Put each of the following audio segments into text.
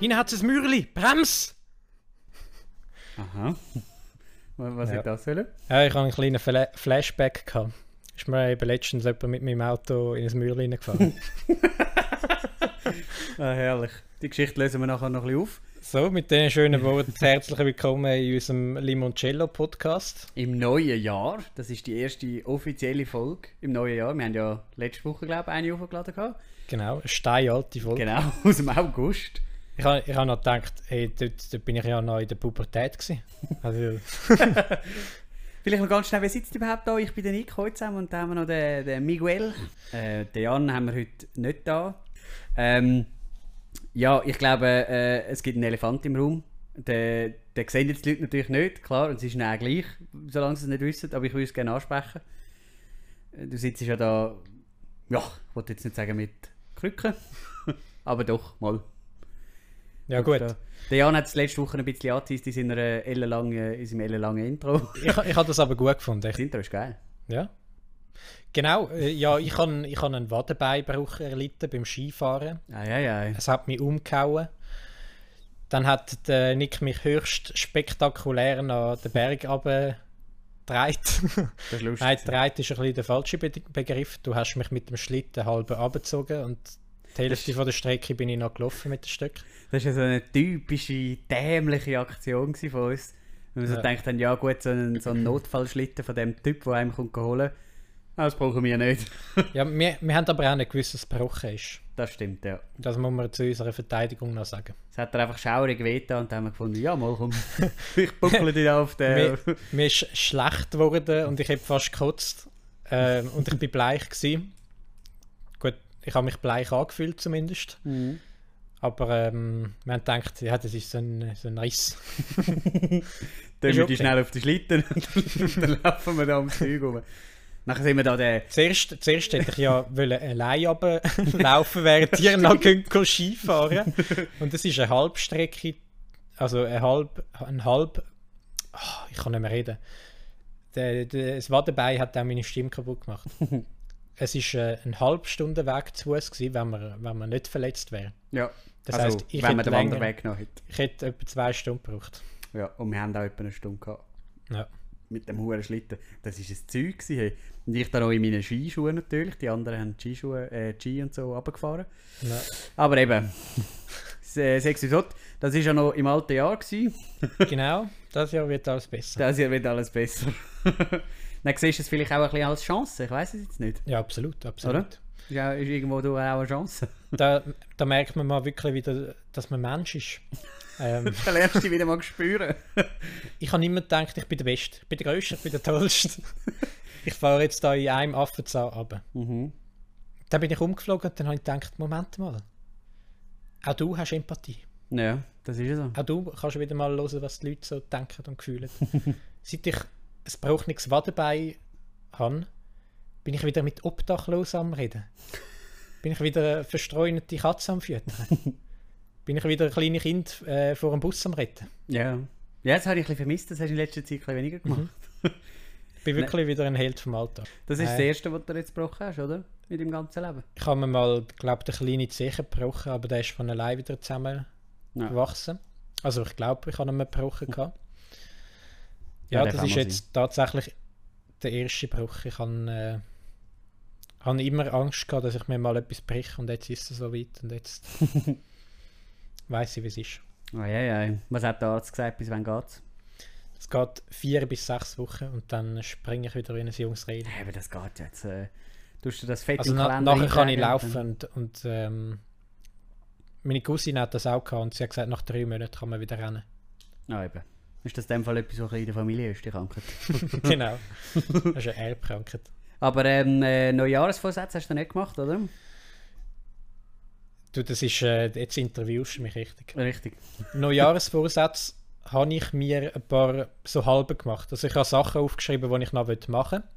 Hinten hat es ein Mürli. Brems! Aha. Was, Ja. ja. das sollen? Ja, ich habe einen kleinen Fla Flashback gehabt. Ist mir eben letztens jemand mit meinem Auto in ein Mürli reingefahren. Ah, herrlich. Die Geschichte lösen wir nachher noch ein bisschen auf. so, mit diesen schönen Worten herzlich willkommen in unserem Limoncello Podcast. Im neuen Jahr, das ist die erste offizielle Folge im neuen Jahr. Wir haben ja letzte Woche, glaube ich, eine hochgeladen. gehabt. Genau, eine steinalte Folge. Genau, aus dem August. Ich habe ich noch gedacht, hey, dort, dort bin ich ja noch in der Pubertät gewesen. Also, Vielleicht noch ganz schnell, wer sitzt überhaupt da? Ich bin der Nico heute zusammen und da haben wir noch den, den Miguel. Äh, den Jan haben wir heute nicht da. Ähm, ja, ich glaube, äh, es gibt einen Elefant im Raum. Den, den sehen jetzt die Leute natürlich nicht, klar, und es ist ihnen auch gleich, solange sie es nicht wissen, aber ich würde es gerne ansprechen. Äh, Du sitzt ja da, ja, ich wollte jetzt nicht sagen mit Krücken, aber doch, mal. Ja gut. Da. Der Jan hat es letzte Woche ein bisschen angeteased in, seiner ellenlangen, in seinem ellenlangen Intro. Ich, ich habe das aber gut gefunden. Das Ich, Intro ist geil. ja. Genau, äh, ja, ich habe ich hab einen Wadenbeinbruch erlitten beim Skifahren. Ei, ei, ei. Es hat mich umgehauen. Dann hat der Nick mich höchst spektakulär nach den Berg runtergetragen. Das ist lustig. Nein, «dreit» ist ein bisschen der falsche Be Begriff. Du hast mich mit dem Schlitten halb abgezogen und die Hälfte von der Strecke bin ich noch gelaufen mit dem Stück. Das war so eine typische, dämliche Aktion von uns. Wenn wir so Ja. gedacht haben, ja gut, so ein, so ein Notfallschlitten von dem Typ, der einem kommt holen das brauchen wir nicht. Ja, wir, wir haben aber auch nicht gewusst, dass es gebrochen ist. Das stimmt, ja. Das muss man zu unserer Verteidigung noch sagen. Es hat er einfach schaurig wehgetan und dann haben wir gefunden, ja mal komm, ich buckle dich auf den... Mir, mir ist schlecht geworden und ich habe fast gekotzt. Ähm, und ich bin bleich gewesen. Ich habe mich bleich angefühlt zumindest. Mhm. Aber ähm, wir haben gedacht, ja, das ist so ein, so ein Riss. Dann die okay. schnell auf die Schlitten und dann laufen wir da ums Zeug rum. Nachher sind wir da der... Zuerst, zuerst hätte ich ja wollen allein laufen, während ihr noch könnt go Skifahren Und das ist eine Halbstrecke, also ein halb, ein halb, Ah, ich kann nicht mehr reden. Der, der, das Wadenbein hat auch meine Stimme kaputt gemacht. es ist äh, ein halbstunde Weg zu Fuß gewesen, wenn man, wenn man nicht verletzt wäre. Ja, Das also, heisst, ich wenn hätte den Wanderweg genommen hätten. Ich hätte etwa zwei Stunden gebraucht. Ja, und wir haben auch etwa eine Stunde gehabt. Ja. mit dem hohen Schlitten. Das war ein Zeug. gewesen, Hey. Und ich dann auch in meinen Skischuhen natürlich. Die anderen haben Skischuhe, äh, Ski und so runtergefahren. Ja. Aber eben, se- sechs fort. Das war ja noch im alten Jahr. Gewesen. Genau, das Jahr wird alles besser. Das Jahr wird alles besser. dann siehst du es vielleicht auch ein bisschen als Chance. Ich weiß es jetzt nicht. Ja, absolut, absolut. Ist, ja, ist irgendwo da auch eine Chance. Da, da merkt man mal wirklich wieder, dass man Mensch ist. Ähm, Dann lernst du dich wieder mal spüren. ich habe immer gedacht, ich bin der Beste, ich bin der Größte, ich bin der Tollste. ich fahre jetzt da in einem Affenzahn runter. Mhm. Dann bin ich umgeflogen und dann habe ich gedacht, Moment mal. Auch du hast Empathie. Ja, das ist so. Auch du kannst wieder mal hören, was die Leute so denken und fühlen. Seit ich ein gebrochenes Wadenbein habe, bin ich wieder mit Obdachlosen am Reden. Bin ich wieder eine verstreunete Katze am Füttern. bin ich wieder kleine Kind äh, vor dem Bus am Retten. Ja. Ja, das habe ich ein bisschen vermisst. Das hast du in letzter Zeit ein bisschen weniger gemacht. bin wirklich wieder ein Held vom Alltag. Das ist das Äh. Erste, was du jetzt gebrochen hast, oder? Mit dem ganzen Leben. Ich habe mir mal, glaube ich, eine kleine Zeche gebrochen, aber der ist von allein wieder Ja. zusammengewachsen. Also ich glaube, ich habe ihn gebrochen. gehabt. Ja, das ist jetzt tatsächlich der erste Bruch. Ich habe, äh, habe immer Angst gehabt, dass ich mir mal etwas breche und jetzt ist es so weit und jetzt weiß ich, wie es ist. Oh, ja, ja. Was hat der Arzt gesagt, bis wann geht's? Es geht vier bis sechs Wochen und dann springe ich wieder in ein junges Reden. Ja, aber das geht jetzt. Äh, tust du das fett Also im na, Kalender nachher kann ich laufen und, und ähm, meine Cousine hat das auch gehabt und sie hat gesagt, nach drei Monaten kann man wieder rennen. Ah, eben. Ist das in dem Fall etwas, was in der Familie ist, die Krankheit? genau. Das ist eine Erbkrankheit. Aber ähm, äh, Neujahresvorsätze hast du nicht gemacht, oder? Du, das ist, äh, jetzt interviewst du mich richtig. Richtig. Neujahresvorsatz habe ich mir ein paar so halbe gemacht. Also ich habe Sachen aufgeschrieben, die ich noch machen will.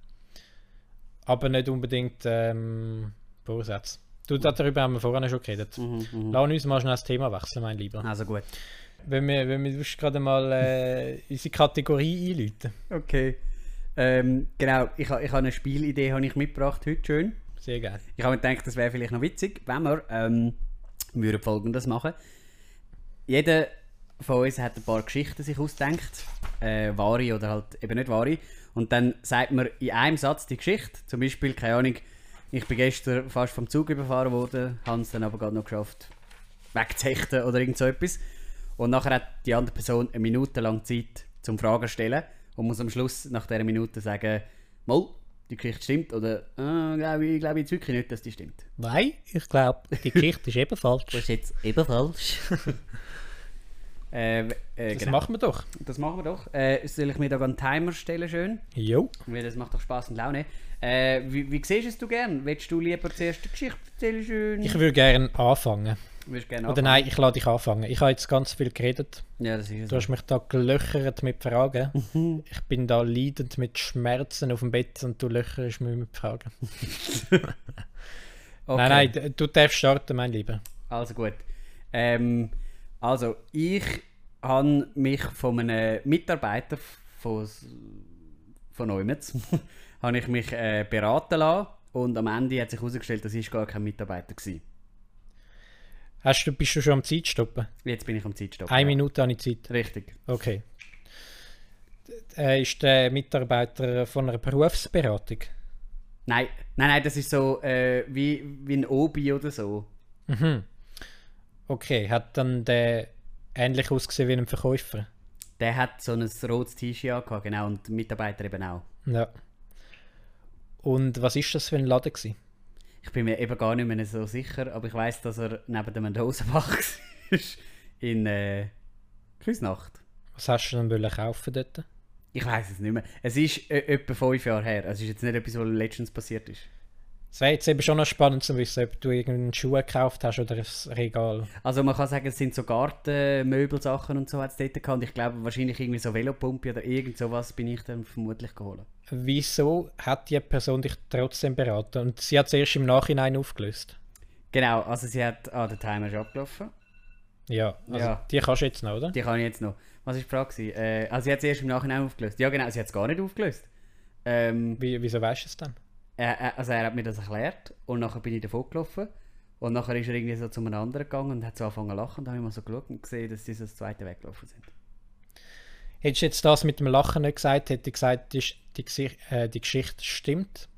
Aber nicht unbedingt ähm, Vorsätze. Du, darüber haben wir vorhin schon geredet. Mhm, mhm. Lass uns mal schnell das Thema wechseln, mein Lieber. Also gut. Wenn wir, wenn wir gerade mal äh, unsere Kategorie einläuten. Okay. Ähm, genau, ich, ich habe eine Spielidee habe ich mitgebracht heute schön. Sehr geil. Ich habe mir gedacht, das wäre vielleicht noch witzig, wenn wir ähm, würden folgendes machen. jeder von uns hat ein paar Geschichten sich ausdenkt, äh, wahre oder halt eben nicht wahre. Und dann sagt man in einem Satz die Geschichte. Zum Beispiel, keine Ahnung, ich bin gestern fast vom Zug überfahren worden, habe es dann aber gerade noch geschafft, wegzuhechten oder irgend so etwas. Und nachher hat die andere Person eine Minute lang Zeit zum Fragen zu stellen und muss am Schluss nach dieser Minute sagen, mal, die Geschichte stimmt oder äh, glaube ich, glaube jetzt wirklich nicht, dass die stimmt. Nein, ich glaube, die Geschichte ist eben falsch. Das ist jetzt eben falsch. äh, äh, Das genau. machen wir doch. das machen wir doch. Äh, soll ich mir da einen Timer stellen schön? Jo. Weil das macht doch Spaß und Laune. Äh, wie, wie siehst du es du gern? Willst du lieber zuerst die Geschichte erzählen schön? Ich würde gerne anfangen. Oder nein, ich lade dich anfangen. Ich habe jetzt ganz viel geredet. Ja, das ist Du so. hast mich da gelöchert mit Fragen. Mhm. Ich bin da leidend mit Schmerzen auf dem Bett und du löcherst mich mit Fragen. Okay. Nein, nein, du darfst starten, mein Lieber. Also gut. Ähm, also, ich habe mich von einem Mitarbeiter von, von Neumetz habe ich mich äh, beraten lassen und am Ende hat sich herausgestellt, das ist gar kein Mitarbeiter gewesen. Hast du, bist du schon am Zeitstoppen? Jetzt bin ich am Zeitstopp. Eine ja. Minute habe ich Zeit. Richtig. Okay. Äh, ist der Mitarbeiter von einer Berufsberatung? Nein, nein, nein, das ist so äh, wie, wie ein Obi oder so. Mhm. Okay, hat dann der ähnlich ausgesehen wie ein Verkäufer? Der hat so ein rotes T-Shirt angehabt, genau, und die Mitarbeiter eben auch. Ja. Und was ist das für ein Laden gewesen? Ich bin mir eben gar nicht mehr so sicher, aber ich weiß, dass er neben dem Rosenbach war. In äh, Küsnacht. Was hast du wollen kaufen dort? Ich weiß es nicht mehr. Es ist äh, etwa fünf Jahre her. Es ist jetzt nicht etwas, was letztens passiert ist. Es wäre jetzt eben schon noch spannend zu wissen, ob du irgendeinen Schuh gekauft hast oder ein Regal. Also man kann sagen, es sind so Gartenmöbelsachen und so hat es dort gehabt. Und ich glaube, wahrscheinlich irgendwie so Velopumpe oder irgend sowas bin ich dann vermutlich geholt. Wieso hat die Person dich trotzdem beraten? Und sie hat es erst im Nachhinein aufgelöst. Genau, also sie hat... Ah, der Timer ist abgelaufen. Ja, also Ja. die kannst du jetzt noch, oder? Die kann ich jetzt noch. Was war die Frage? Äh, also sie hat es erst im Nachhinein aufgelöst. Ja genau, sie hat es gar nicht aufgelöst. Ähm, Wie, wieso weißt du es dann? Er, also er hat mir das erklärt und nachher bin ich davon gelaufen. Und nachher ist er irgendwie so zu einem anderen gegangen und hat so angefangen zu lachen. Und dann habe ich mal so geschaut und gesehen, dass sie so das zweite weggelaufen sind. Hättest du jetzt das mit dem Lachen nicht gesagt, hätte ich gesagt, die, die, äh, die Geschichte stimmt.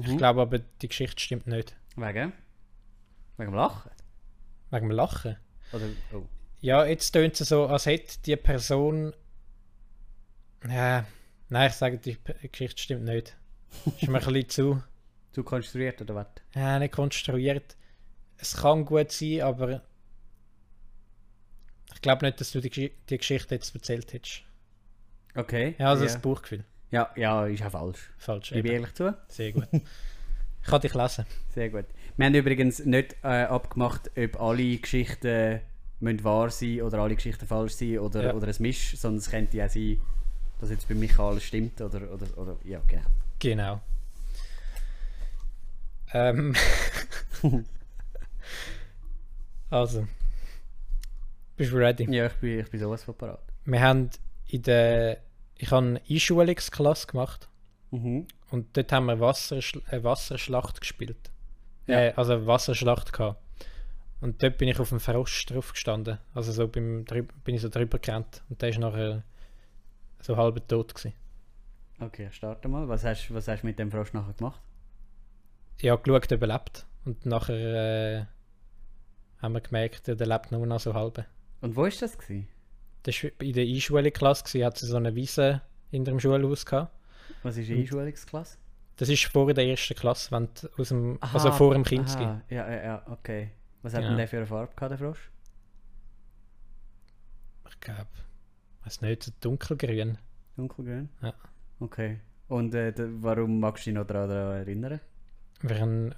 Ich Mhm. glaube aber, die Geschichte stimmt nicht. Wegen? Wegen dem Lachen? Wegen dem Lachen. Oder, oh. Ja, jetzt tönt es so, als hätte die Person. Ja, nein, ich sage, die Geschichte stimmt nicht. Ist mir ein bisschen zu. Zu konstruiert oder was? Ja, nicht konstruiert. Es kann gut sein, aber. Ich glaube nicht, dass du die, Gesch- die Geschichte jetzt erzählt hättest. Okay. Ja, also ja. das Bauchgefühl. ja, ja, ist auch falsch. Falsch. Gebe ehrlich zu. Sehr gut. Ich kann dich lesen. Sehr gut. Wir haben übrigens nicht äh, abgemacht, ob alle Geschichten müssen wahr sein oder alle Geschichten falsch sein oder, Ja. oder ein Misch, sondern es könnte ja sein, dass jetzt bei Michael alles stimmt oder, oder, oder ja, genau. Genau. Ähm. also. Bist du ready? Ja, ich bin, ich bin sowas von parat. Wir haben in der. Ich habe eine Einschulungsklasse gemacht Mhm. und dort haben wir Wasserschl eine Wasserschlacht gespielt. Ja. Äh, also eine Wasserschlacht gehabt. Und dort bin ich auf dem Frosch drauf gestanden. Also so beim, bin ich so drüber gerannt und der ist nachher so halb tot gewesen. Okay, starte mal. Was hast, was hast du mit dem Frosch nachher gemacht? Ich habe geschaut, ob er lebt. Und nachher äh, haben wir gemerkt, der lebt nur noch so halb. Und wo ist das gewesen? Das war in der Einschulklasse, gewesen, hat sie so eine Wiese in dem Schulhaus gehabt. Was ist die Einschulungsklasse? Das ist vor der ersten Klasse, wenn du aus dem, also vor dem aha, Ja, ja, ja, okay. Was hat Ja. denn der für eine Farbe gehabt, der Frosch? Ich glaube, weiß nicht, so dunkelgrün. Dunkelgrün? Ja. Okay. Und äh, warum magst du dich noch daran erinnern? Wir haben,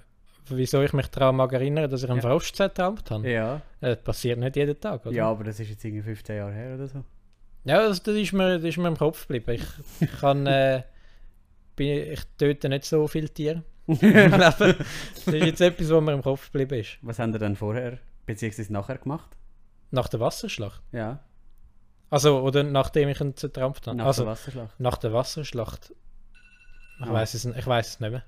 wieso ich mich daran mag erinnern, dass ich einen Ja. Frosch zertrampt habe. Ja. Äh, Das passiert nicht jeden Tag, oder? Ja, aber das ist jetzt irgendwie 15 Jahre her oder so. Ja, das, das, ist, mir, das ist mir im Kopf geblieben. Ich, ich kann, äh, bin, ich töte nicht so viele Tiere. das ist jetzt etwas, was mir im Kopf geblieben ist. Was haben ihr dann vorher, beziehungsweise nachher gemacht? Nach der Wasserschlacht. Ja, Also, oder nachdem ich ihn zertrampft habe. nach also, der Wasserschlacht. nach der Wasserschlacht. Ich Ah. weiß es, ich weiß es nicht mehr.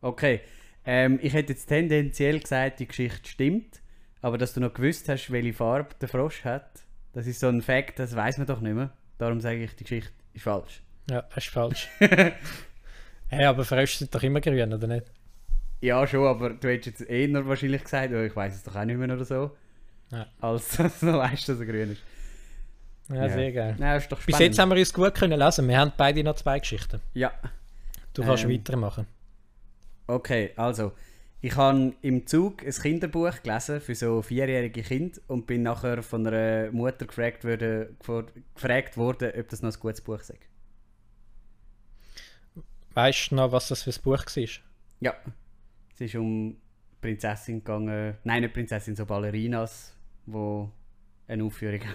Okay. Ähm, ich hätte jetzt tendenziell gesagt, die Geschichte stimmt. Aber dass du noch gewusst hast, welche Farbe der Frosch hat, das ist so ein Fakt, das weiß man doch nicht mehr. Darum sage ich, die Geschichte ist falsch. Ja, das ist falsch. hey, aber Frösche sind doch immer grün, oder nicht? Ja, schon, aber du hättest jetzt eher wahrscheinlich gesagt, oh, ich weiß es doch auch nicht mehr oder so. Ja. Als dass du weißt, dass er grün ist. Ja, sehr geil. Ja, ist doch Bis jetzt haben wir uns gut können lesen. Wir haben beide noch zwei Geschichten. Ja, Du kannst Ähm. weitermachen. okay, also. Ich habe im Zug ein Kinderbuch gelesen für so vierjährige Kinder und bin nachher von einer Mutter gefragt, wurde, gefo- gefragt worden, ob das noch ein gutes Buch sei. Weißt du noch, was das für ein Buch war? Ja. Es ist um Prinzessin gegangen. Nein, nicht Prinzessin, so Ballerinas, wo eine Aufführung haben.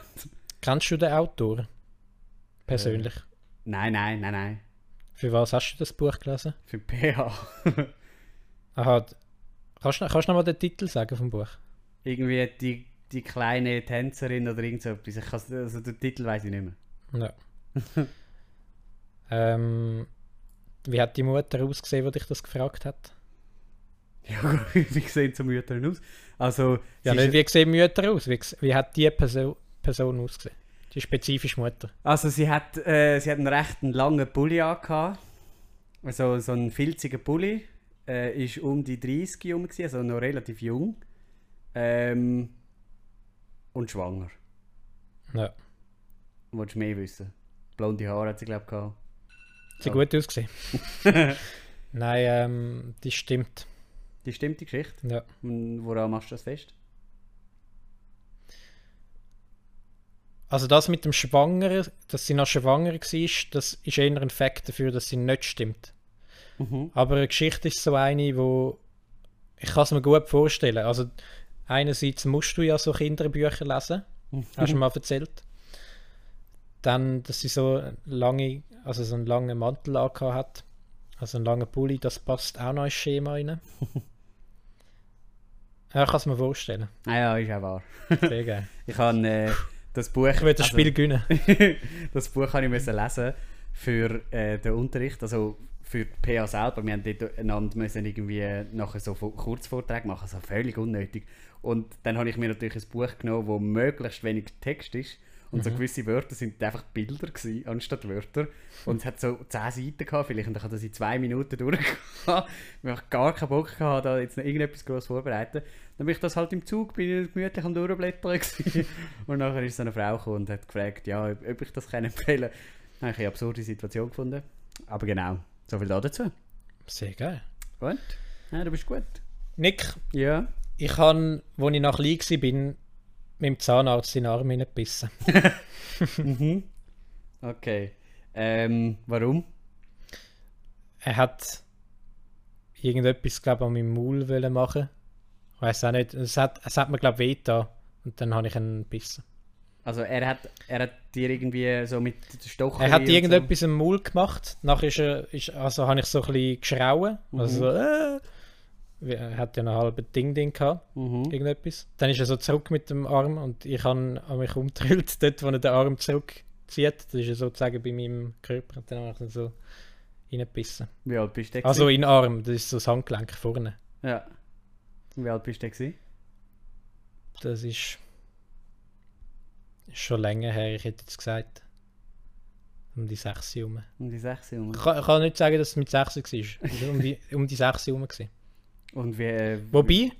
Kennst du den Autor? Persönlich. Nein, nein, nein, nein. Für was hast du das Buch gelesen? Für PH. Aha, kannst du kannst du noch mal den Titel sagen vom Buch? Irgendwie die, die kleine Tänzerin oder irgend so etwas. Ich also den Titel weiß ich nicht mehr. Ja. ähm, wie hat die Mutter ausgesehen, die dich das gefragt hat? Ja, wie sehen so Mütter aus? Also, Ja, nicht, wie sehen Mütter aus? Wie, wie hat die Person, Person ausgesehen? Die spezifische Mutter. also sie hat, äh, sie hat einen recht langen Pulli angehabt. Also so einen filzigen Pulli. Äh, ist um die 30 herum, also noch relativ jung. Ähm, und schwanger. Ja. Wolltest du mehr wissen? Blonde Haare hat sie, glaube ich, gehabt. Hat sie Oh. gut ausgesehen? Nein, ähm, die stimmt. Die stimmt, die Geschichte. Ja. Und woran machst du das fest? Also das mit dem Schwangeren, dass sie noch schwanger war, das ist eher ein Fakt dafür, dass sie nicht stimmt. Mhm. Aber eine Geschichte ist so eine, wo ich kann es mir gut vorstellen. Also einerseits musst du ja so Kinderbücher lesen, hast du mal erzählt. Dann, dass sie so lange, also so einen langen Mantel hat, also einen langen Pulli, das passt auch noch ins Schema rein. ja, ich kann es mir vorstellen. Ah ja, ist auch wahr. Sehr geil. Ich habe äh, das Buch... Ich will das also- Spiel gewinnen. das Buch habe ich müssen lesen für äh, den Unterricht, also für die PA selber. Wir haben dort müssen irgendwie nachher so Vo- Kurzvorträge machen, also völlig unnötig. Und dann habe ich mir natürlich ein Buch genommen, wo möglichst wenig Text ist. Und so gewisse Wörter sind einfach Bilder gewesen, anstatt Wörter. Und es hat so 10 Seiten gehabt, vielleicht, und ich habe das in zwei Minuten durchgehauen. Ich habe gar keinen Bock gehabt, da jetzt noch irgendetwas groß vorbereiten. Dann bin ich das halt im Zug, bin ich gemütlich am Durchblättern gewesen. Und nachher ist so eine Frau gekommen und hat gefragt, ja, ob, ob ich das kann empfehlen kann. Habe ich eine absurde Situation gefunden. Aber genau, so viel da dazu. Sehr geil. Und? Ja, du bist gut. Nick, Ja. ich habe, als ich noch klein war, bin, mit dem Zahnarzt in den Arm hineingebissen. mhm. Okay. Ähm, warum? Er hat irgendetwas, glaube ich, an meinem Maul machen. Ich weiß auch nicht. Es hat, es hat mir, glaube ich, wehgetan. Und dann habe ich ihn gebissen. Also er hat, er hat dir irgendwie so mit der Stochern... Er hat irgendetwas im Maul gemacht. Nachher ist er, ist, also habe ich so ein bisschen geschrauen. Also so, äh, wie- er hat ja noch ein halbes Ding-Ding gehabt. Mhm. Irgendetwas. Dann ist er so zurück mit dem Arm und ich habe mich umgedrückt, dort, wo er den Arm zurückzieht. Das ist ja sozusagen bei meinem Körper. Und dann habe ich so reingebissen. Wie alt bist du denn? Also in den Arm, das ist so das Handgelenk vorne. Ja. Wie alt bist du denn? Das ist, schon länger her, ich hätte jetzt gesagt. Um die 6 herum. Um die 6 herum. Ich kann, ich kann nicht sagen, dass es mit 6 war. War um die, um die 6 herum. gewesen. Und wie... Äh, Wobei,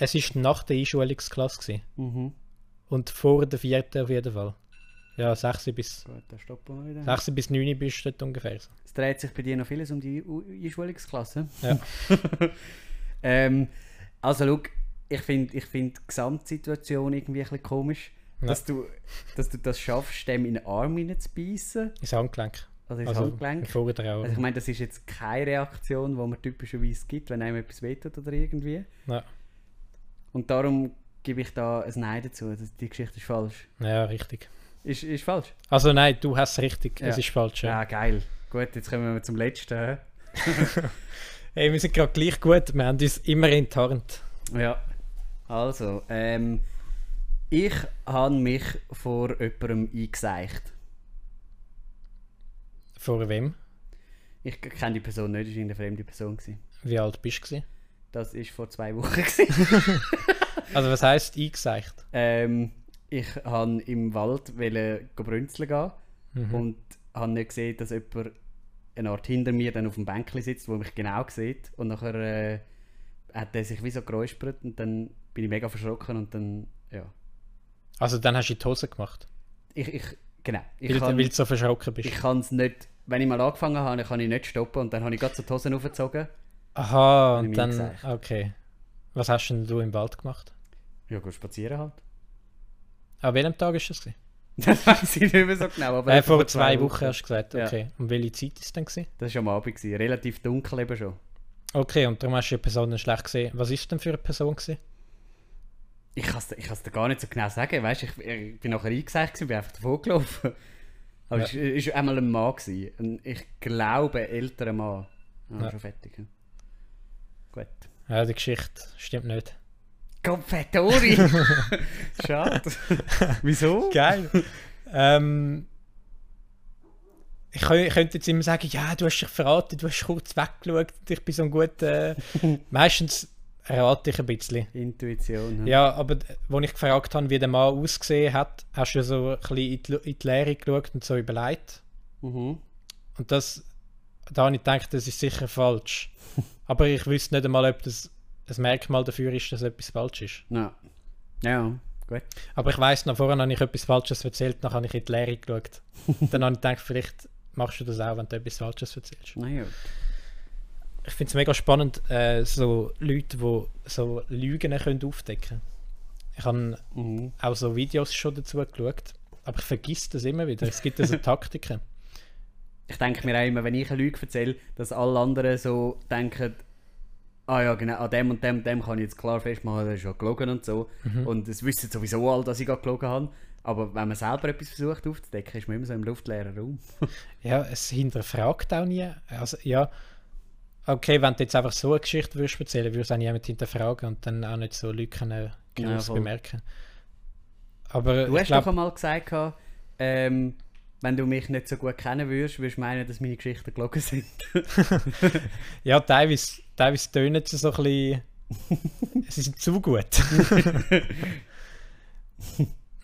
es war nach der Einschulungsklasse. Gewesen. Mhm. Und vor der vierten auf jeden Fall. Ja, 6 bis, Gut, dann stoppen wir wieder. 6 bis 9 bist du dort ungefähr. So. Es dreht sich bei dir noch vieles um die Einschulungsklasse. Ja. ähm, also, schau, ich finde ich find die Gesamtsituation irgendwie ein bisschen komisch, Ja. dass, du, dass du das schaffst, dem in den Arm hineinzubeissen. Ins Handgelenk. Also ins Also Handgelenk. Also, ich meine, das ist jetzt keine Reaktion, die man typischerweise gibt, wenn einem etwas wehtut oder irgendwie. Ja. Und darum gebe ich da ein Nein dazu. Das, die Geschichte ist falsch. ja, richtig. Ist, ist falsch? Also nein, du hast es richtig. Es Ja. ist falsch. Ja. Ja, geil. Gut, jetzt kommen wir zum letzten. Hey, wir sind gerade gleich gut. Wir haben uns immer enttarnt. Ja, also, ähm, ich habe mich vor jemandem eingeseicht. Vor wem? Ich kenne die Person nicht, es war eine fremde Person. Gewesen. Wie alt bist du? Das war vor zwei Wochen. gewesen. Also was heisst eingeseicht? ähm, ich wollte im Wald brünzeln gehen Mhm. und habe nicht gesehen, dass jemand eine Art hinter mir dann auf dem Bänkchen sitzt, wo mich genau sieht. Und nachher äh, hat er sich wie so geräuspert und dann bin ich mega verschrocken und dann, ja. Also dann hast du die Hose gemacht, Ich, ich, genau. Ich weil, kann, weil du so verschrocken bist. ich kann es nicht, wenn ich mal angefangen habe, kann ich nicht stoppen und dann habe ich gerade so die Hosen aufgezogen. Aha, und dann, eingeseicht. okay. Was hast denn du im Wald gemacht? Ja, gut spazieren halt. An welchem Tag ist das? Das weiß ich nicht mehr so genau. Aber Äh, vor zwei Wochen hast du gesagt, Ja. okay. Und welche Zeit ist es dann? Gewesen? Das war am Abend, gewesen. relativ dunkel eben schon. Okay, und darum hast du die Person dann schlecht gesehen. Was ist denn für eine Person? Gewesen? Ich kann es ich kann's dir gar nicht so genau sagen. Weißt, ich, ich bin nachher gewesen, bin einfach davon gelaufen. Aber Ja. es war einmal ein Mann. Gewesen. Ein, ich glaube, ein älterer Mann. Ah, Ja. Schon fertig. Ja. Gut. Ja, die Geschichte stimmt nicht. Confettori! Schade. Wieso? Geil. ähm, ich, kö- ich könnte jetzt immer sagen, ja, du hast dich verraten, du hast kurz weggeschaut ich bin so ein guter... meistens rate ich ein bisschen. Intuition. Ja, aber d- als ich gefragt habe, wie der Mann ausgesehen hat, hast du so ein bisschen in die, Leere geschaut und so überlegt. Mhm. Und das, da habe ich gedacht, das ist sicher falsch. aber ich wüsste nicht einmal, ob das ein Merkmal dafür ist, dass etwas falsch ist. Ja. Ja, gut. Aber ich weiss noch, vorhin habe ich etwas Falsches erzählt, dann habe ich in die Leere geschaut. dann habe ich gedacht, vielleicht machst du das auch, wenn du etwas Falsches erzählst. Na ja. Ich finde es mega spannend, äh, so Leute, die so Lügen können aufdecken können. Ich habe Mhm. auch so Videos schon dazu geschaut, aber ich vergiss das immer wieder. Es gibt so Taktiken. Ich denke mir auch immer, wenn ich eine Lüge erzähle, dass alle anderen so denken, ah ja, genau, an dem und dem und dem kann ich jetzt klar festmachen, das ist ja gelogen und so. Und es wissen sowieso alle, dass ich gerade gelogen habe. Aber wenn man selber etwas versucht aufzudecken, ist man immer so im luftleeren Raum. Ja, es hinterfragt auch nie. Also, ja, okay, wenn du jetzt einfach so eine Geschichte würdest erzählen, würde es auch niemand hinterfragen und dann auch nicht so Lücken äh, Ja, bemerken. Aber Du hast doch glaube, einmal gesagt, ähm, wenn du mich nicht so gut kennen würdest, würdest du meinen, dass meine Geschichten gelogen sind. ja, teilweise, teilweise tönen sie so ein bisschen. sie sind zu gut.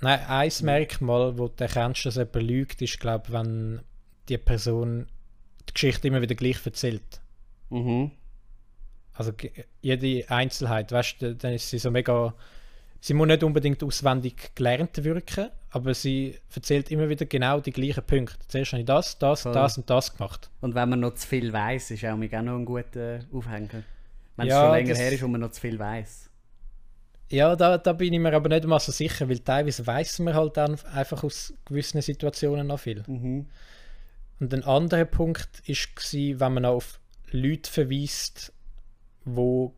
Nein, ein Merkmal, wo du erkennst, dass jemand lügt, ist, glaube ich, wenn die Person die Geschichte immer wieder gleich erzählt. Mhm. Also jede Einzelheit, weißt du, dann ist sie so mega. Sie muss nicht unbedingt auswendig gelernt wirken, aber sie erzählt immer wieder genau die gleichen Punkte. Zuerst habe ich das, das, Voll. das und das gemacht. Und wenn man noch zu viel weiß, ist auch, auch noch ein guter Aufhänger. Wenn Ja, es schon länger das- her ist und man noch zu viel weiß. Ja, da, da bin ich mir aber nicht mal so sicher, weil teilweise weiß man halt dann einfach aus gewissen Situationen noch viel. Mhm. Und ein anderer Punkt war, wenn man auf Leute verweist, wo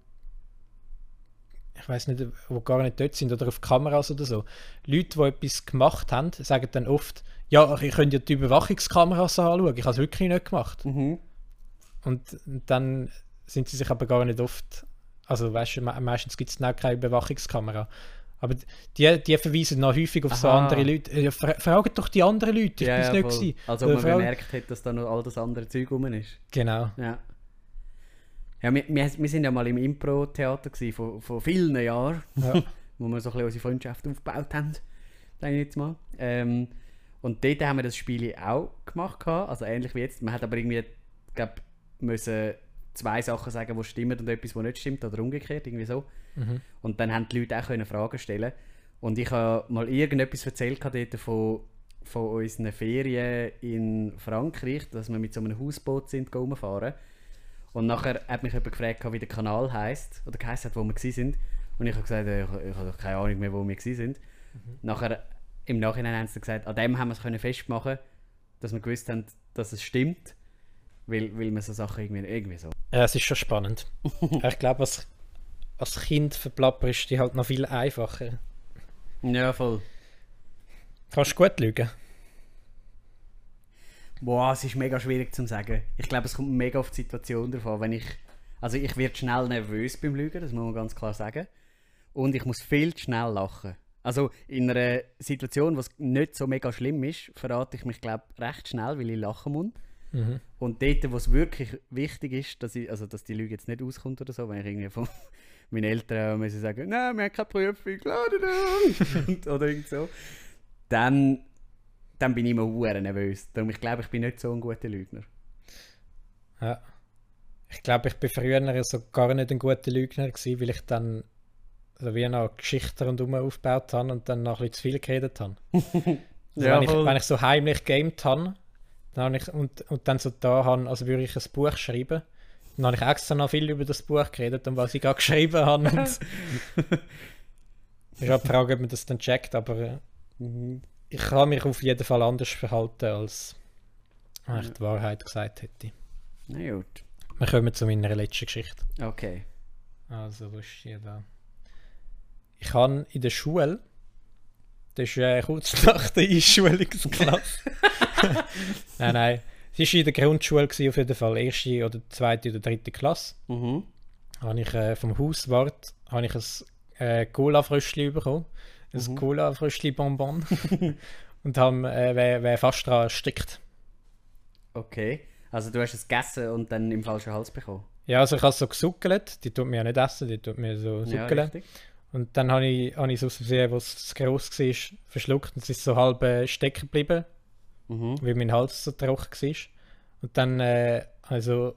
ich weiß nicht, wo gar nicht dort sind oder auf Kameras oder so. Leute, die etwas gemacht haben, sagen dann oft, ja, ich könnte ja die Überwachungskameras anschauen, ich habe es wirklich nicht gemacht. Mhm. Und dann sind sie sich aber gar nicht oft, also weißt du, me meistens gibt es dann auch keine Überwachungskamera. Aber die, die verweisen noch häufig auf so Aha. andere Leute. Ja, fra fragt doch die anderen Leute, ich ja, bin's ja, nicht gewesen. Also ob Äh, man frag- bemerkt hat, dass da noch all das andere Zeug rum ist. Genau. Ja. Ja, wir, wir, wir sind ja mal im Impro-Theater vor, vor vielen Jahren, Ja. wo wir so ein bisschen unsere Freundschaft aufgebaut haben, sage ich jetzt mal. Ähm, und dort haben wir das Spiel auch gemacht, also ähnlich wie jetzt. Man hat aber irgendwie, glaub, müssen zwei Sachen sagen, die stimmen und etwas, was nicht stimmt, oder umgekehrt, irgendwie so. Mhm. Und dann haben die Leute auch können Fragen stellen Und ich habe mal irgendetwas erzählt dort von, von unseren Ferien in Frankreich, dass wir mit so einem Hausboot sind rumfahren. Und nachher hat mich jemand gefragt, wie der Kanal heisst oder geheißen hat, wo wir sind. Und ich habe gesagt, ich, ich habe keine Ahnung mehr, wo wir sind. Nachher, im Nachhinein haben sie gesagt, an dem haben wir es können festmachen, dass wir gewusst haben, dass es stimmt, weil, weil man so Sachen irgendwie, irgendwie so. Ja, es ist schon spannend. ich glaube, als, als Kind verplapperst du die halt noch viel einfacher. Ja, voll. Kannst du gut lügen? Boah, es ist mega schwierig zu sagen. Ich glaube, es kommt mega auf die Situation davon. Wenn ich, also ich werde schnell nervös beim Lügen, das muss man ganz klar sagen. Und ich muss viel zu schnell lachen. Also in einer Situation, was nicht so mega schlimm ist, verrate ich mich, glaube recht schnell, weil ich lachen muss. Mhm. Und dort, wo es wirklich wichtig ist, dass, ich, also, dass die Lüge jetzt nicht auskommt oder so, wenn ich irgendwie von meinen Eltern müssen sagen, nein, wir haben keine Prüfung, Und- oder irgend so, dann, dann bin ich immer hure nervös. Darum, ich glaube, ich bin nicht so ein guter Lügner. Ja. Ich glaube, ich bin früher so gar nicht ein guter Lügner gewesen, weil ich dann so wie noch Geschichten rundherum aufgebaut habe und dann noch ein bisschen zu viel geredet habe. Also Ja, wenn, ich, wenn ich so heimlich gamed habe dann habe ich, und, und dann so da habe, also würde ich ein Buch schreiben, dann habe ich extra noch viel über das Buch geredet und was ich gerade geschrieben habe. Ist auch die Frage, ob man das dann checkt, aber äh, ich kann mich auf jeden Fall anders verhalten, als wenn ich die Wahrheit gesagt hätte. Na gut. Wir kommen zu meiner letzten Geschichte. Okay. Also, wo ist die da? Ich habe in der Schule, das ist äh, kurz nach der Einschulungsklasse. nein, nein. Es war in der Grundschule, gewesen, auf jeden Fall, erste oder zweite oder dritte Klasse. Mhm. Habe ich äh, vom Hauswart habe ich ein äh, Cola-Fröschli bekommen. Ein Mhm. Cola-Fröschli-Bonbon. Und habe äh, wär fast daran erstickt. Okay. Also du hast es gegessen und dann im falschen Hals bekommen. Ja, also ich habe es so gesuckelt. Die tut mir ja nicht essen, die tut mir so Ja, suckeln. richtig. Und dann habe ich, habe ich wo es zu gross war, verschluckt und es ist so halb äh, stecken geblieben, Mhm. weil mein Hals so trocken war. Und dann äh, also,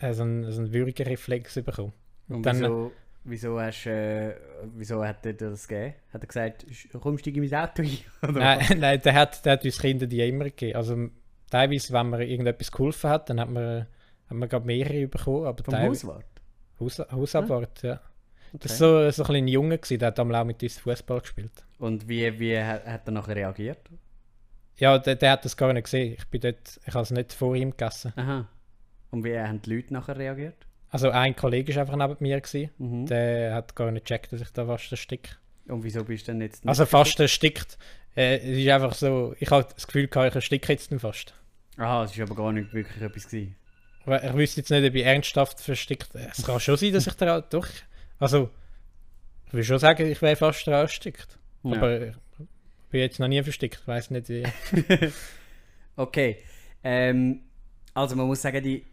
äh, so einen, so einen Würgereflex bekommen. Und dann- wieso, wieso, hast, äh, wieso hat er das gegeben? Hat er gesagt, «Sch- komm, steig in mein Auto ein? Nein, nein der, hat, der hat uns Kinder die immer gegeben. Also teilweise, wenn man irgendetwas geholfen hat, dann hat man, hat man gerade mehrere bekommen. Aber Vom Hauswart? Haus, Hausabwart, ja. Okay. Das war so, so ein kleiner Junge, gewesen, der hat einmal auch mit uns Fußball gespielt. Und wie, wie hat, hat er nachher reagiert? Ja, der, der hat das gar nicht gesehen. Ich bin dort, ich habe es nicht vor ihm gegessen. Aha. Und wie haben die Leute nachher reagiert? Also ein Kollege war einfach neben mir, gewesen. Mhm. der hat gar nicht gecheckt, dass ich da fast ersticke. Und wieso bist du denn jetzt nicht Also fast erstickt. Äh, es ist einfach so, ich habe das Gefühl, gehabt, ich ersticke jetzt fast. Aha, es war aber gar nicht wirklich etwas. Gewesen. Ich wüsste jetzt nicht, ob ich ernsthaft verstickt. Es kann schon sein, dass ich da doch. Also, ich will schon sagen, ich wäre fast daran erstickt. Ja. Aber ich bin jetzt noch nie verstickt. Ich weiß nicht, wie. Okay. Ähm, also man muss sagen, die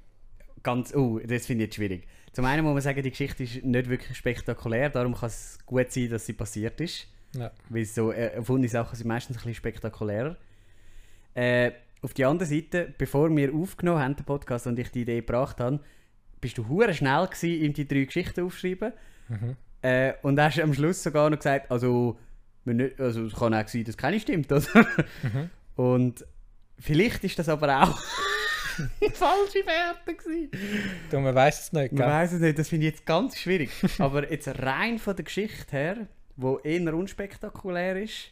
ganz. Oh, das finde ich jetzt schwierig. Zum einen muss man sagen, die Geschichte ist nicht wirklich spektakulär, darum kann es gut sein, dass sie passiert ist. Ja. Weil so äh, erfundene Sachen sind meistens ein bisschen spektakulärer. Äh, auf der anderen Seite, bevor wir aufgenommen haben, den Podcast, und ich die Idee gebracht habe, bist du hure schnell gewesen, ihm die drei Geschichten aufzuschreiben. Mhm. Äh, und hast am Schluss sogar noch gesagt, also, nicht, also es kann auch sein, dass keine stimmt, oder? Mhm. Und vielleicht ist das aber auch falsche Werte gewesen. Du, man weiß es nicht, Man weiß es nicht, das finde ich jetzt ganz schwierig. Aber jetzt rein von der Geschichte her, wo eher unspektakulär ist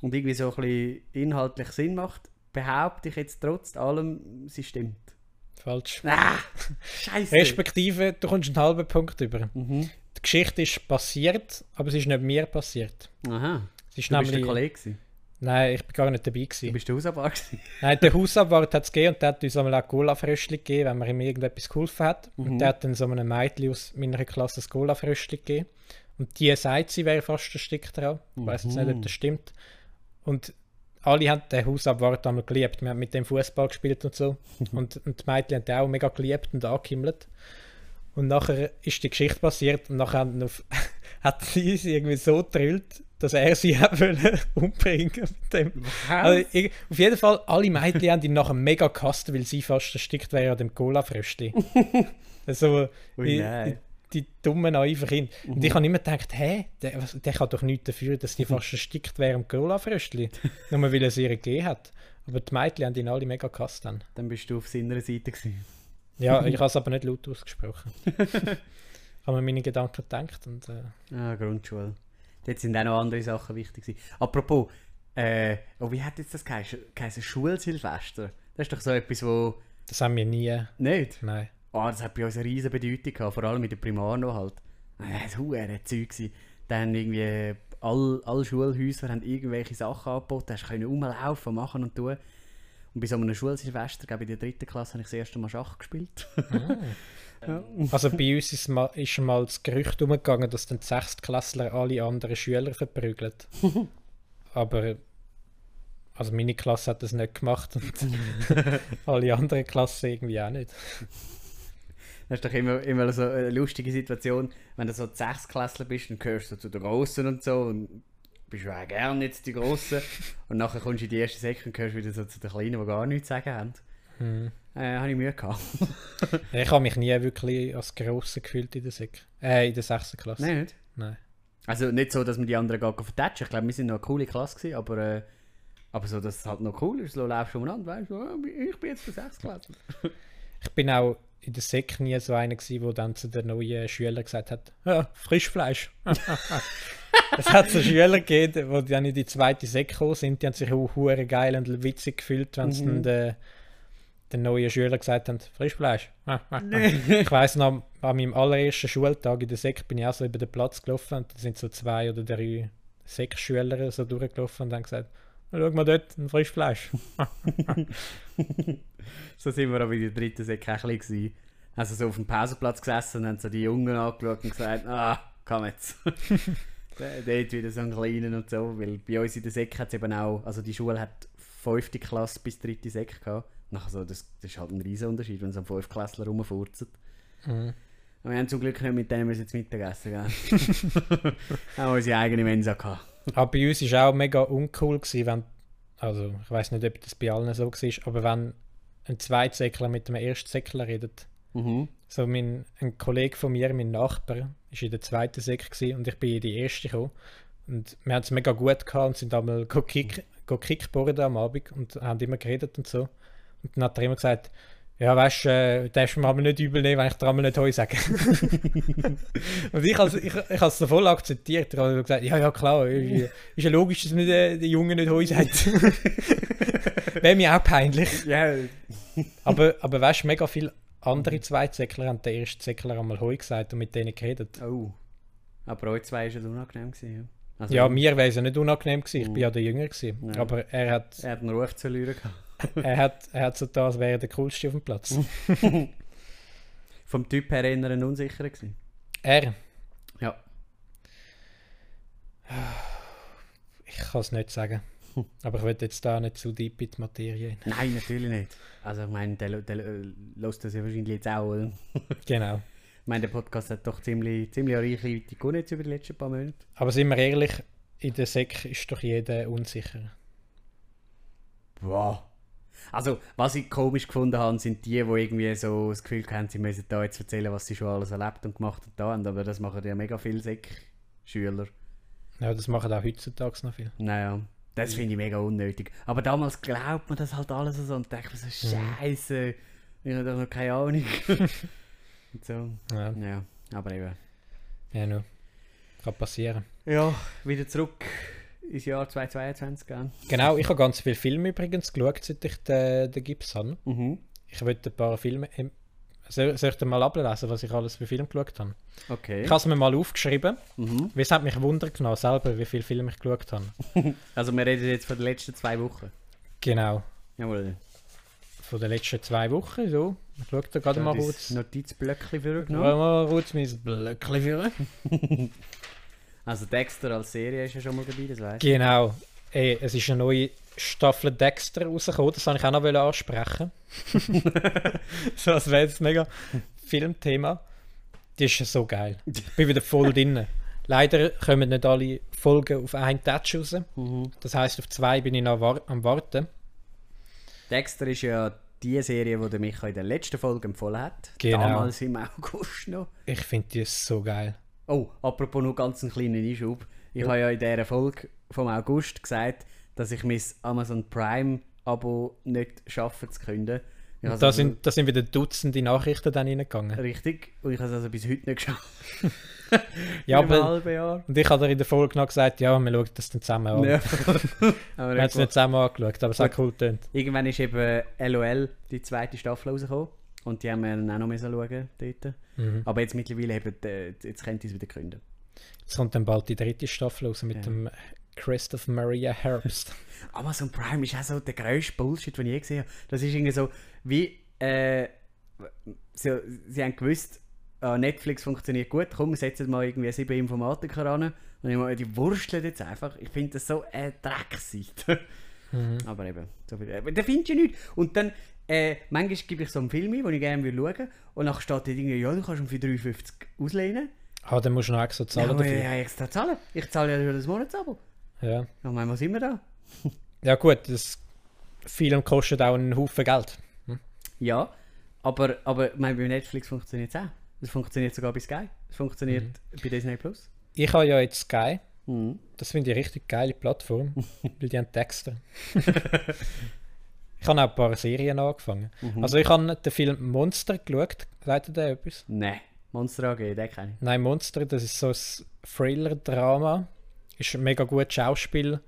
und irgendwie so ein bisschen inhaltlich Sinn macht, behaupte ich jetzt trotz allem, sie stimmt. Falsch. Ah, Scheiße. Respektive, du kommst einen halben Punkt über. Mhm. Die Geschichte ist passiert, aber es ist nicht mir passiert. Aha. Es ist Du bist der nämlich. Kollege. Nein, ich bin gar nicht dabei. Du Gewesen. bist der Hausabwart. gewesen. Nein, der Hausabwart hat es gegeben und der hat uns einmal auch Cola-Fröschli gegeben, wenn man ihm irgendetwas geholfen hat. Mhm. Und der hat dann so einem Mädchen aus meiner Klasse ein Cola-Fröschli gegeben. Und die sagt, sie wäre fast erstickt dran. Ich weiß jetzt nicht, ob das stimmt. Und alle haben den Hausabwart einmal geliebt. Wir haben mit dem Fußball gespielt und so. und, und die Mädchen haben den auch mega geliebt und angehimmelt. Und nachher ist die Geschichte passiert und nachher hat sie irgendwie so gedrillt, dass er sie hat wollen umbringen mit dem. Also, ich, auf jeden Fall, alle Mädchen haben ihn nachher mega gehasst, weil sie fast erstickt wäre an dem Cola-Fröschli. also, die, nein. die, die dummen, naiven Kinder. Und ich habe immer gedacht, hä, der, der kann doch nichts dafür, dass die fast erstickt wäre am Cola-Fröschli. Nur weil er sie ihr gegeben hat. Aber die Mädchen haben ihn alle mega gehasst dann. Dann bist du auf seiner Seite. Gewesen. Ja, ich habe es aber nicht laut ausgesprochen. ich habe mir meine Gedanken gedacht und äh, Ah, Grundschule. Dort sind auch noch andere Sachen wichtig. Gewesen. Apropos, äh, oh, wie hat jetzt das geheißen? Geheißen Schulsilvester? Das ist doch so etwas, wo. das haben wir nie. Nicht? Nein. Oh, das hat bei uns eine riesige Bedeutung gehabt, vor allem in der Primar noch halt. Äh, Das war ein Zeug. Dann irgendwie, alle, alle Schulhäuser haben irgendwelche Sachen angeboten, hast können rumlaufen, machen und tun. Und bei so einem Schulsilvester, glaube ich, in der dritten Klasse, habe ich das erste Mal Schach gespielt. Also bei uns ist mal, ist schon mal das Gerücht umgegangen, dass dann die Sechstklässler alle anderen Schüler verprügeln. aber Also meine Klasse hat das nicht gemacht und alle anderen Klassen irgendwie auch nicht. Das ist doch immer, immer so eine lustige Situation, wenn du so Sechsklässler bist, dann gehörst du zu den Grossen und so und bist du auch gerne jetzt die Grossen und nachher kommst du in die erste Säcke und gehörst wieder so zu den Kleinen, die gar nichts zu sagen haben. Hm. Äh, habe ich Mühe gehabt. Ich habe mich nie wirklich als Grosse gefühlt in der Sek äh, in der 6. Klasse. Nein, nicht? Nein. Also nicht so, dass wir die anderen gar vertatschen. Ich glaube, wir sind noch eine coole Klasse gewesen, aber, äh, aber so, dass es halt noch cool ist. So läufst du umeinander, weißt du, ich bin jetzt der Sechsklässler. Ich bin auch in der Sek nie so einer gewesen, der dann zu den neuen Schülern gesagt hat, ja, Frischfleisch. es hat so Schüler gegeben, die dann in die zweite Sek gekommen sind, die haben sich auch hure geil und witzig gefühlt, wenn sie Mhm. dann den, den neuen Schülern gesagt haben, Frischfleisch. ich weiss noch, an meinem allerersten Schultag in der Sek bin ich auch so über den Platz gelaufen und da sind so zwei oder drei Sek-Schüler so durchgelaufen und haben gesagt, schau mal dort, ein Frischfleisch. So sind wir aber in der dritten Säcke auch ein bisschen. Also so auf dem Pausenplatz gesessen und haben so die Jungen angeschaut und gesagt, ah, komm jetzt. Dort wieder so einen kleinen und so, weil bei uns in der Säcke hat es eben auch, also die Schule hat fünfte Klasse bis dritte Säcke gehabt. Nachher so, das, das ist halt ein riesen Unterschied, wenn so ein Fünfklässler rumfurzt. Mhm. Wir haben zum Glück nicht mit denen zu Mittagessen gell? haben unsere eigene Mensa gehabt. Aber bei uns war auch mega uncool, gewesen, wenn, also ich weiß nicht, ob das bei allen so war, aber wenn ein Zweitsäckler mit einem Erstsäckler redet. Mhm. So mein, ein Kollege von mir, mein Nachbar, war in der zweiten Säck und ich bin in die erste gekommen. Und wir haben es mega gut gehabt und sind einmal go kick, go Kickboarden am Abend und haben immer geredet und so. Und dann hat er immer gesagt, ja, weißt du, äh, darfst du mir aber nicht übel nehmen, wenn ich dir einmal nicht Heu sage. und ich habe ich, ich es voll akzeptiert. Ich habe gesagt, ja, ja, klar, ist, ist ja logisch, dass mir der, der Junge nicht Heu sagt. Wäre mir auch peinlich. Ja, Aber, aber weißt du, mega viele andere Zweitsäckler haben den ersten Säckler einmal Heu gesagt und mit denen geredet. oh. Aber euch zwei war es unangenehm. Gewesen, ja. Also, Ja, mir wäre es ja nicht unangenehm gewesen, ich Mhm. bin ja der Jünger gewesen. Ja. Aber er hat, Er hat einen Ruf zu verlieren gehabt. Er hat, er hat so da, als wäre er der Coolste auf dem Platz. Vom Typ her eher ein unsicherer gewesen. er, Ja. ich kann es nicht sagen. Aber ich will jetzt da nicht zu deep in die Materie. Nein, natürlich nicht. Also ich meine, der, der, der lässt das ja wahrscheinlich jetzt auch. Oder? Genau. Ich meine, der Podcast hat doch ziemlich, ziemlich reichhaltig gewonnen jetzt über die letzten paar Monate. Aber sind wir ehrlich, in der Sek ist doch jeder unsicher. Wow. Also, was ich komisch gefunden habe, sind die, die irgendwie so das Gefühl haben, sie müssen da jetzt erzählen, was sie schon alles erlebt und gemacht und da haben. Aber das machen ja mega viele Sek-Schüler. Ja, das machen auch heutzutage noch viel. Naja, das finde ich mega unnötig. Aber damals glaubt man das halt alles so und denkt man so, Scheiße, ich habe doch noch keine Ahnung. und so. Ja, Ja, aber eben. ja nur. Kann passieren. Ja, wieder zurück ins Jahr 2022 gehen. Genau, ich habe ganz viele Filme übrigens geschaut, seit ich den, den Gips habe. Mhm. Ich wollte ein paar Filme. Soll, soll ich dir mal ablesen, was ich alles für Filme geschaut habe? Okay. Ich habe es mir mal aufgeschrieben, Mhm. weil es hat mich Wunder genommen, selber, wie viele Filme ich geschaut habe. Also wir reden jetzt von den letzten zwei Wochen. Genau, Jawohl. von den letzten zwei Wochen. So, ich schaue da gerade mal kurz. Notizblöckchen für Ja, mal kurz mein Blöckchen führen. Also Dexter als Serie ist ja schon mal dabei, das weißt Genau. Ey, es ist eine neue Staffel Dexter rausgekommen, das wollte ich auch noch ansprechen. so, das wäre jetzt mega Filmthema. Die ist ja so geil. Ich bin wieder voll drin. Leider kommen nicht alle Folgen auf einen Touch raus. Mhm. Das heisst, auf zwei bin ich noch war am Warten. Dexter ist ja die Serie, die der Micha in der letzten Folge empfohlen hat. Genau. Damals im August noch. Ich finde die so geil. Oh, apropos noch ganz einen kleinen Einschub. Ich habe ja in dieser Folge vom August gesagt, dass ich mein Amazon Prime Abo nicht schaffe zu künden. Ich Da also- sind, da sind wieder Dutzende Nachrichten dann reingegangen. Richtig. Und ich habe es also bis heute nicht geschafft. Ja, aber, und ich habe in der Folge noch gesagt, ja, wir schauen das dann zusammen an. Ja. Wir haben es nicht zusammen angeschaut, aber es hat cool getönt. Irgendwann ist eben LOL, die zweite Staffel, rausgekommen. Und die haben wir dann auch noch müssen schauen dort. Mhm. Aber jetzt mittlerweile eben, äh, jetzt könnt ihr es wieder gründen. Es kommt dann bald die dritte Staffel raus mit Ja. dem Christoph Maria Herbst. Amazon Prime ist auch so der grösste Bullshit, den ich je gesehen habe. Das ist irgendwie so, wie, äh, sie, sie haben gewusst, ah, Netflix funktioniert gut, komm, setzen mal irgendwie sieben Informatiker an. Und ich meine, die wursteln jetzt einfach. Ich finde das so eine Dreckseite. Mhm. Aber eben, so viel. Aber da findest du nichts. Und dann, äh, manchmal gebe ich so einen Film ein, den ich gerne will schauen und nachher steht da irgendwie, ja, du kannst ihn für 3,50 auslehnen. Ah, dann musst du noch extra zahlen ja, dafür. ja, extra zahlen. Ich zahle ja schon das Monatsabo. Ja. Ich meine, was sind wir da? ja gut, das Film kostet auch einen Haufen Geld. Ja, aber, aber ich meine, bei Netflix funktioniert es auch. Es funktioniert sogar bei Sky. Es funktioniert bei Disney Plus. Ich habe ja jetzt Sky. Mhm. Das finde ich eine richtig geile Plattform, weil die haben Texte. ich habe auch ein paar Serien angefangen. Also ich habe den Film Monster geschaut. Sagt ihr da etwas? Nein, Monster AG, den kenne ich. Nein, Monster, das ist so ein Thriller-Drama. Ist ein mega gutes Schauspiel.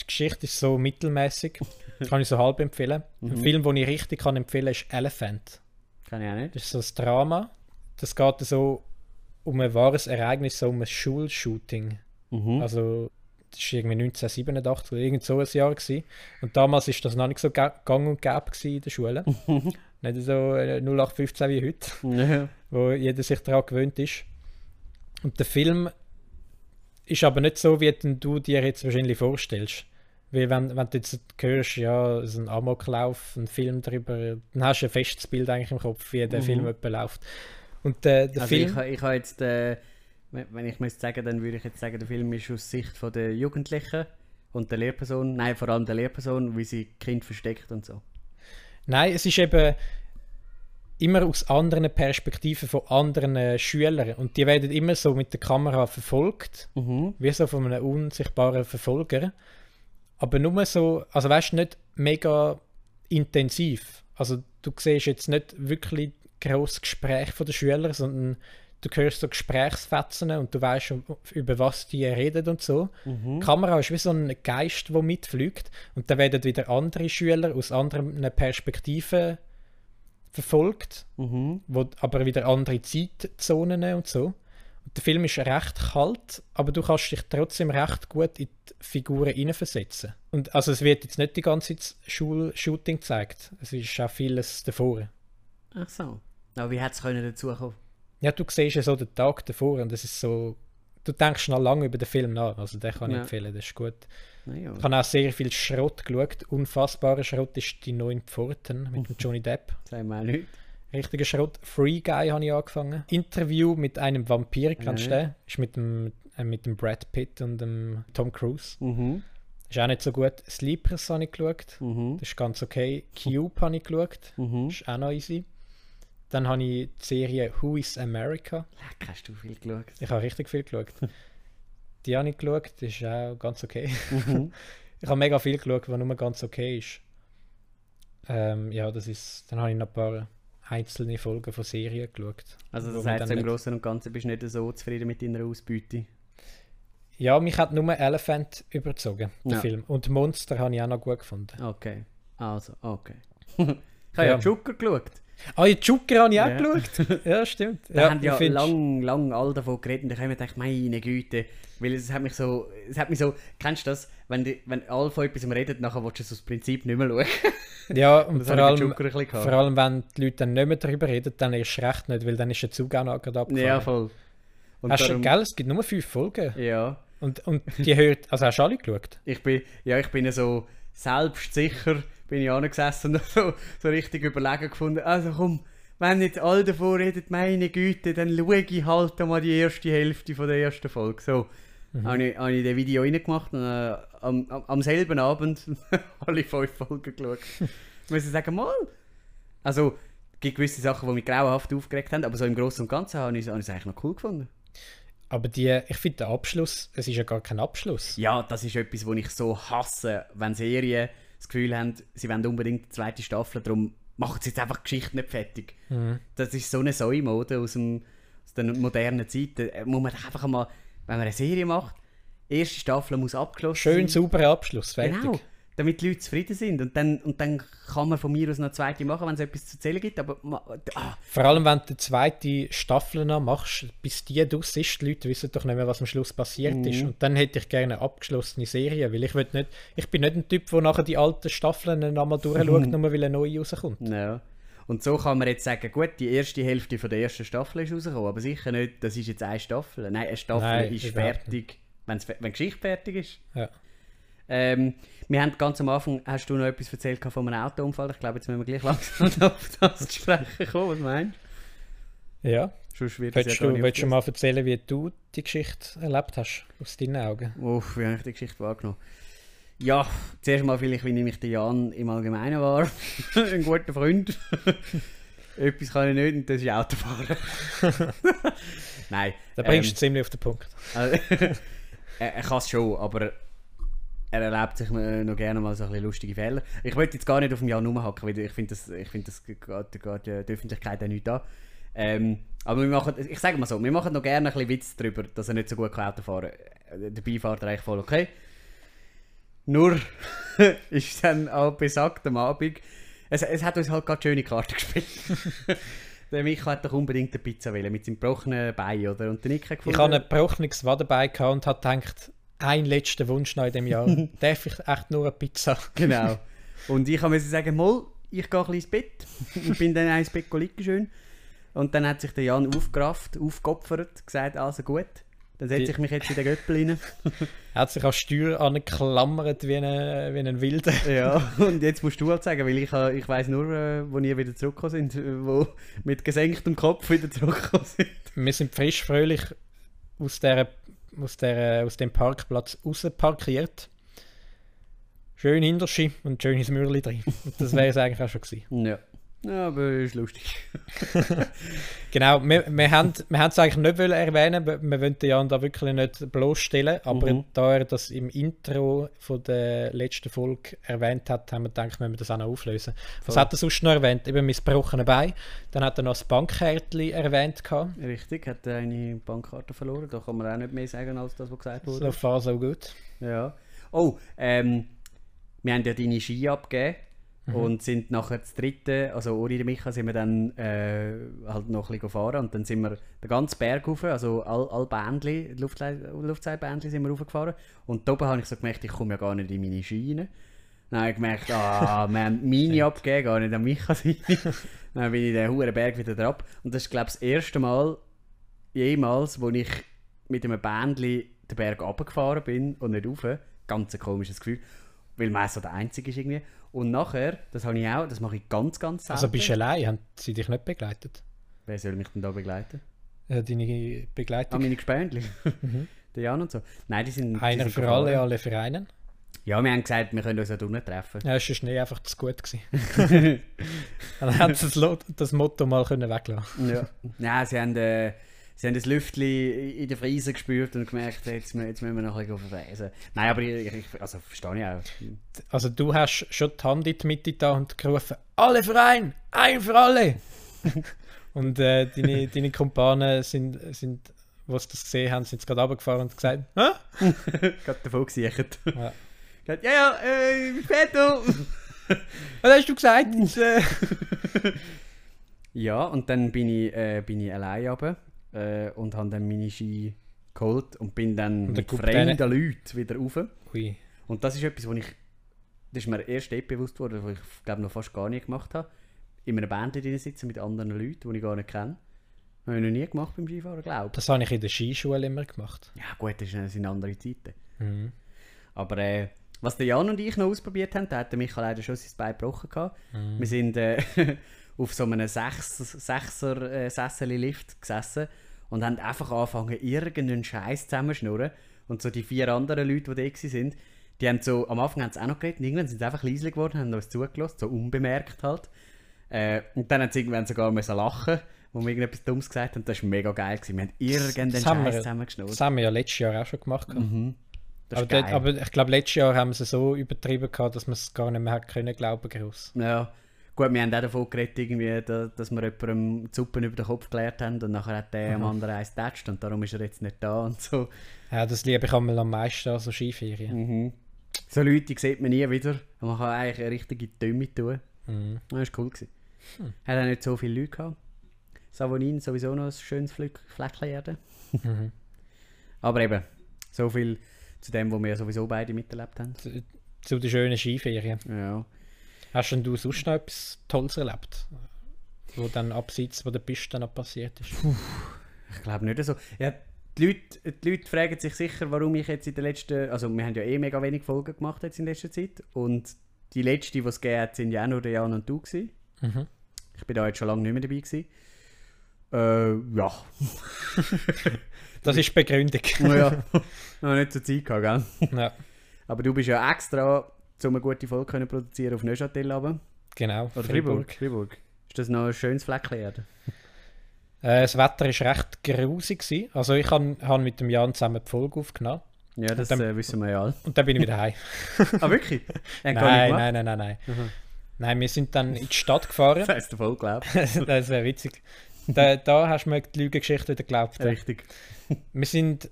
Die Geschichte ist so mittelmäßig. kann ich so halb empfehlen. Ein Film, den ich richtig kann empfehlen ist Elephant. Kann ich auch nicht. Das ist so ein Drama. Das geht so um ein wahres Ereignis, so um ein Schulshooting. Mhm. Also, das war irgendwie 1987 oder irgend so ein Jahr. Gewesen. Und damals ist das noch nicht so ga- gang und gäbe gewesen in der Schule. nicht so äh, 0815 wie heute Ja. wo jeder sich daran gewöhnt ist. Und der Film ist aber nicht so, wie du dir jetzt wahrscheinlich vorstellst. Weil wenn, wenn du jetzt hörst, ja, es ist ein Amoklauf, ein Film darüber, dann hast du ein festes Bild eigentlich im Kopf, wie der Mhm. Film läuft. Und der, der Also Film... ich, ich habe jetzt, äh, wenn ich müsste sagen, dann würde ich jetzt sagen, der Film ist aus Sicht von der Jugendlichen und der Lehrperson, nein, vor allem der Lehrperson, wie sie Kind versteckt und so. Nein, es ist eben immer aus anderen Perspektiven von anderen äh, Schülern. Und die werden immer so mit der Kamera verfolgt. Mhm. wie so von einem unsichtbaren Verfolger. Aber nur so, also weißt du, nicht mega intensiv. Also du siehst jetzt nicht wirklich großes Gespräch von den Schülern, sondern du hörst so Gesprächsfetzen und du weißt, über was die reden und so. Mhm. Die Kamera ist wie so ein Geist, der mitfliegt und dann werden wieder andere Schüler aus anderen Perspektiven verfolgt Mhm. wo aber wieder andere Zeitzonen und so. Und der Film ist recht kalt, aber du kannst dich trotzdem recht gut in die Figuren hineinversetzen. Und also es wird jetzt nicht die ganze Zeit Schulshooting gezeigt. Es ist auch vieles davor. Ach so. Aber wie hätte es können dazu kommen? Ja, du siehst ja so den Tag davor und das ist so. Du denkst noch lange über den Film nach. Also den kann ich Ja. empfehlen, das ist gut. Naja. Ich habe auch sehr viel Schrott geschaut. Unfassbarer Schrott ist die neuen Pforten mit dem Johnny Depp. Wir auch nicht. Richtiger Schrott. Free Guy habe ich angefangen. Interview mit einem Vampir, kennst du Ja. den? Ist mit dem, äh, mit dem Brad Pitt und dem Tom Cruise. Mhm. Ist auch nicht so gut. Sleepers habe ich geschaut. Mhm. Das ist ganz okay. Cube habe ich geschaut. Mhm. Ist auch noch easy. Dann habe ich die Serie Who is America. Leck, hast du viel geschaut. Ich habe richtig viel geschaut. Die habe ich geschaut. Das ist auch ganz okay. Mhm. Ich habe mega viel geschaut, was nur ganz okay ist. Ähm, ja, das ist. Dann habe ich noch ein paar einzelne Folgen von Serien geschaut. Also das heißt, im Großen und Ganzen bist du nicht so zufrieden mit deiner Ausbeute. Ja, mich hat nur Elephant überzogen, der Ja. Film. Und Monster habe ich auch noch gut gefunden. Okay. Also, okay. ich habe ja, Ja. Joker geschaut. Ah, die Joker habe ich auch Ja. geschaut. ja, stimmt. Wir ja, haben ja find's- lang, lang all davon geredet und ich habe mir gedacht, meine Güte, weil es hat mich so, es hat mich so, kennst du das, wenn, die, wenn alle von etwas reden, nachher willst du es aus Prinzip nicht mehr schauen. Ja, und vor allem, vor allem, wenn die Leute dann nicht mehr darüber reden, dann erst recht nicht, weil dann ist der Zug auch noch gerade abgefahren. Ja, voll. Und Hast du, darum- gell, es gibt nur fünf Folgen. Ja, Und, und die hört, also hast du alle geschaut? ich bin, ja, ich bin so selbstsicher, bin ich angesessen und so, so richtig überlegen gefunden, also komm, wenn nicht alle davon reden, meine Güte, dann schaue ich halt einmal die erste Hälfte von der ersten Folge. So, habe ich, habe ich das Video reingemacht und äh, am, am, am selben Abend alle fünf Folgen geschaut. Ich muss sagen, mal, also es gibt gewisse Sachen, die mich grauenhaft aufgeregt haben, aber so im Großen und Ganzen habe ich, habe ich es eigentlich noch cool gefunden. Aber die, ich finde den Abschluss, es ist ja gar kein Abschluss. Ja, das ist etwas, was ich so hasse, wenn Serien das Gefühl haben, sie wollen unbedingt die zweite Staffel, darum machen sie jetzt einfach die Geschichte nicht fertig. Mhm. Das ist so eine Säumode aus, dem, aus der modernen Zeit. Da muss man einfach mal, wenn man eine Serie macht, erste Staffel muss abgeschlossen Schön sein. sauberer Abschluss, fertig. Genau, damit die Leute zufrieden sind. Und dann, und dann kann man von mir aus noch eine zweite machen, wenn es etwas zu erzählen gibt. Aber ah, Vor allem, wenn du die zweite Staffel noch machst, bis die draus ist, die Leute wissen doch nicht mehr, was am Schluss passiert ist. Mhm. Und dann hätte ich gerne eine abgeschlossene Serie, weil ich nicht, ich bin nicht ein Typ, der nachher die alten Staffeln nochmal durchschaut, nur weil eine neue rauskommt. Ja. Und so kann man jetzt sagen, gut, die erste Hälfte von der ersten Staffel ist rausgekommen, aber sicher nicht, das ist jetzt eine Staffel. Nein, eine Staffel Nein, ist fertig, wenn die Geschichte fertig ist. Ja. Ähm, wir haben ganz am Anfang, hast du noch etwas erzählt von einem Autounfall? Ich glaube, jetzt müssen wir gleich langsam auf das zu sprechen kommen. Was meinst du? Ja. Sonst wird willst ja du, willst du mal erzählen, wie du die Geschichte erlebt hast, aus deinen Augen? Uff, wie habe ich die Geschichte wahrgenommen? Ja, zuerst mal vielleicht, wie ich der Jan im Allgemeinen war. Ein guter Freund. Etwas kann ich nicht und das ist Autofahren. Nein. Da bringst ähm, du ziemlich auf den Punkt. Also, er, er kann es schon, aber er erlebt sich noch gerne mal so ein bisschen lustige Fälle. Ich wollte jetzt gar nicht auf dem Jan rumhacken, weil ich finde, das, ich find, das geht, geht die Öffentlichkeit auch nicht an. Ähm, aber wir machen, ich sage mal so, wir machen noch gerne ein bisschen Witz darüber, dass er nicht so gut Auto fahren kann. Der Beifahrt eigentlich voll okay. Nur ist dann auch besagt am Abend, es, es hat uns halt gerade schöne Karten gespielt. der Michael hat doch unbedingt eine Pizza wollen, mit seinem gebrochenen Bein, oder? Und der Nick hat gefunden... Ich habe ein gebrochenes Wadenbein gehabt und habe gedacht, ein letzter Wunsch noch in diesem Jahr. Darf ich echt nur eine Pizza? genau. Und ich musste sagen, mal, ich gehe ein bisschen ins Bett. und bin dann ins Bett liegen schön. Und dann hat sich der Jan aufgerafft, aufgeopfert, gesagt, also gut. Dann setze ich mich jetzt in den Göppel rein. er hat sich an Steuer angeklammert wie, eine, wie ein Wilder. ja, und jetzt musst du halt sagen, weil ich, ich weiss nur, äh, wo ihr wieder zurückgekommen sind, äh, wo mit gesenktem Kopf wieder zurückgekommen sind. Wir sind frisch fröhlich aus, der, aus, der, aus dem Parkplatz raus parkiert. Schön Hinterschi und schönes Mürli drin. das wäre es eigentlich auch schon gewesen. Ja. Ja, aber ist lustig. genau, wir, wir haben wir es eigentlich nicht wollen erwähnen, wir, wollen Jan da wirklich nicht bloßstellen, aber mhm. da er das im Intro von der letzten Folge erwähnt hat, haben wir gedacht, wir müssen das auch noch auflösen. Was Voll. hat er sonst noch erwähnt? Eben missbrochene Bein, dann hat er noch das Bankkärtchen erwähnt. Gehabt. Richtig, hat er eine Bankkarte verloren, da kann man auch nicht mehr sagen, als das, was gesagt wurde. So far, so gut. Ja. Oh, ähm, wir haben ja deine Ski abgegeben Mhm. Und sind nachher das dritte, also ohne Micha, sind wir dann äh, halt noch ein bisschen gefahren und dann sind wir den ganzen Berg rauf, also all, all Bändli, Luftseilbändli sind wir raufgefahren und da oben habe ich so gemerkt, ich komme ja gar nicht in meine rein. Dann habe ich gemerkt, ah, wir haben meine abgegeben, gar nicht an Micha sein. dann bin ich den hohen Berg wieder drauf und das ist glaube ich das erste Mal jemals, wo ich mit einem Bändli den Berg runtergefahren bin und nicht rauf. Ganz ein komisches Gefühl, weil man so der Einzige ist irgendwie. Und nachher, das habe ich auch, das mache ich ganz, ganz selten. Also bist du allein? Haben sie dich nicht begleitet? Wer soll mich denn da begleiten? Ja, deine Begleitung. Ah, meine Gespendli. mhm. Der Jan und so. Nein, die sind... Einer die sind für alle, alle für einen? Ja, wir haben gesagt, wir können uns ja unten treffen. Ja, es war Schnee einfach zu gut. Gewesen. Dann haben sie das, das Motto mal können weglassen Ja, Nein, sie haben... Äh, sie haben das Lüftchen in der Friese gespürt und gemerkt, jetzt, jetzt müssen wir noch ein bisschen verfräsen. Nein, aber ich, ich, also verstehe ich auch. Also du hast schon die Hand in die Mitte da und gerufen, alle für einen, ein für alle. und äh, deine, deine Kumpanen sind, sind, was das gesehen haben, sind gerade runtergefahren und gesagt, hä? gerade davon gesichert. Ja. ja, ja, äh, später. Was hast du gesagt? ja, und dann bin ich, äh, bin ich allein runter äh, und habe dann meine Ski geholt und bin dann und mit fremden Leuten wieder rauf. Ui. Und das ist etwas, was ich, das ist mir erst dort bewusst worden, was ich glaube noch fast gar nicht gemacht habe. In einer Band drin sitzen mit anderen Leuten, die ich gar nicht kenne. Das habe ich noch nie gemacht beim Skifahren, glaube ich. Das habe ich in der Skischule immer gemacht. Ja gut, das sind andere Zeiten. Mhm. Aber äh, was der Jan und ich noch ausprobiert haben, da hat der Michael leider schon sein Bein gebrochen. Mhm. Wir sind äh, auf so einem Sechser-Sessel-Lift äh, gesessen und haben einfach angefangen, irgendeinen Scheiß zusammenschnurren. Und so die vier anderen Leute, die da waren, die haben so, am Anfang haben sie auch noch geredet und irgendwann sind sie einfach leise geworden, haben uns zugelassen, so unbemerkt halt. Äh, und dann haben sie irgendwann sogar müssen lachen wo wir irgendetwas Dummes gesagt haben. Das war mega geil. Gewesen. Wir haben irgendeinen Scheiß zusammengeschnurrt. Das haben wir ja letztes Jahr auch schon gemacht. Mhm. Aber, dort, aber, ich glaube, letztes Jahr haben sie so übertrieben gehabt, dass man es gar nicht mehr hat können glauben groß. Ja. Gut, wir haben auch davon geredet, irgendwie, dass wir jemandem die Suppe über den Kopf geklärt haben und nachher hat der mhm. am anderen eins getatscht und darum ist er jetzt nicht da und so. Ja, das liebe ich einmal am meisten, also Skiferien. Mhm. So Leute sieht man nie wieder. Man kann eigentlich eine richtige Dümme tun. Mhm. Das war cool. Gewesen. Hm. Hat auch nicht so viele Leute gehabt. Savonin sowieso noch ein schönes Fleckchen Erde. Mhm. Aber eben, so viel zu dem, wo wir sowieso beide miterlebt haben. Zu, zu den schönen Skiferien. Ja. Hast denn du sonst noch etwas Tolles erlebt? Wo dann abseits, wo der Piste noch passiert ist? Puh, ich glaube nicht so. Ja, die Leute, die Leute fragen sich sicher, warum ich jetzt in der letzten, also wir haben ja eh mega wenig Folgen gemacht jetzt in letzter Zeit und die letzte, die es gegeben hat, sind ja auch nur der Jan und du gewesen. Mhm. Ich bin da jetzt schon lange nicht mehr dabei gewesen. Äh, ja. Das ist Begründung. ja. Noch nicht so Zeit gehabt, gell? ja, Aber du bist ja extra, um eine gute Folge können produzieren auf Neuchâtel runter. genau. Oder Fribourg. Fribourg. Ist das noch ein schönes Fleckchen Erde? Äh, das Wetter war recht grusig. gewesen. Also ich habe hab mit dem Jan zusammen die Folge aufgenommen. Ja, das dann- äh, wissen wir ja alle. Und dann bin ich wieder heim. ah, wirklich? Nein, nein, nein, nein, nein. Mhm. Nein, wir sind dann in die Stadt gefahren. Das der voll geglaubt. das wäre witzig. Da, da hast du mir die Lügengeschichte wieder geglaubt. Richtig. Wir sind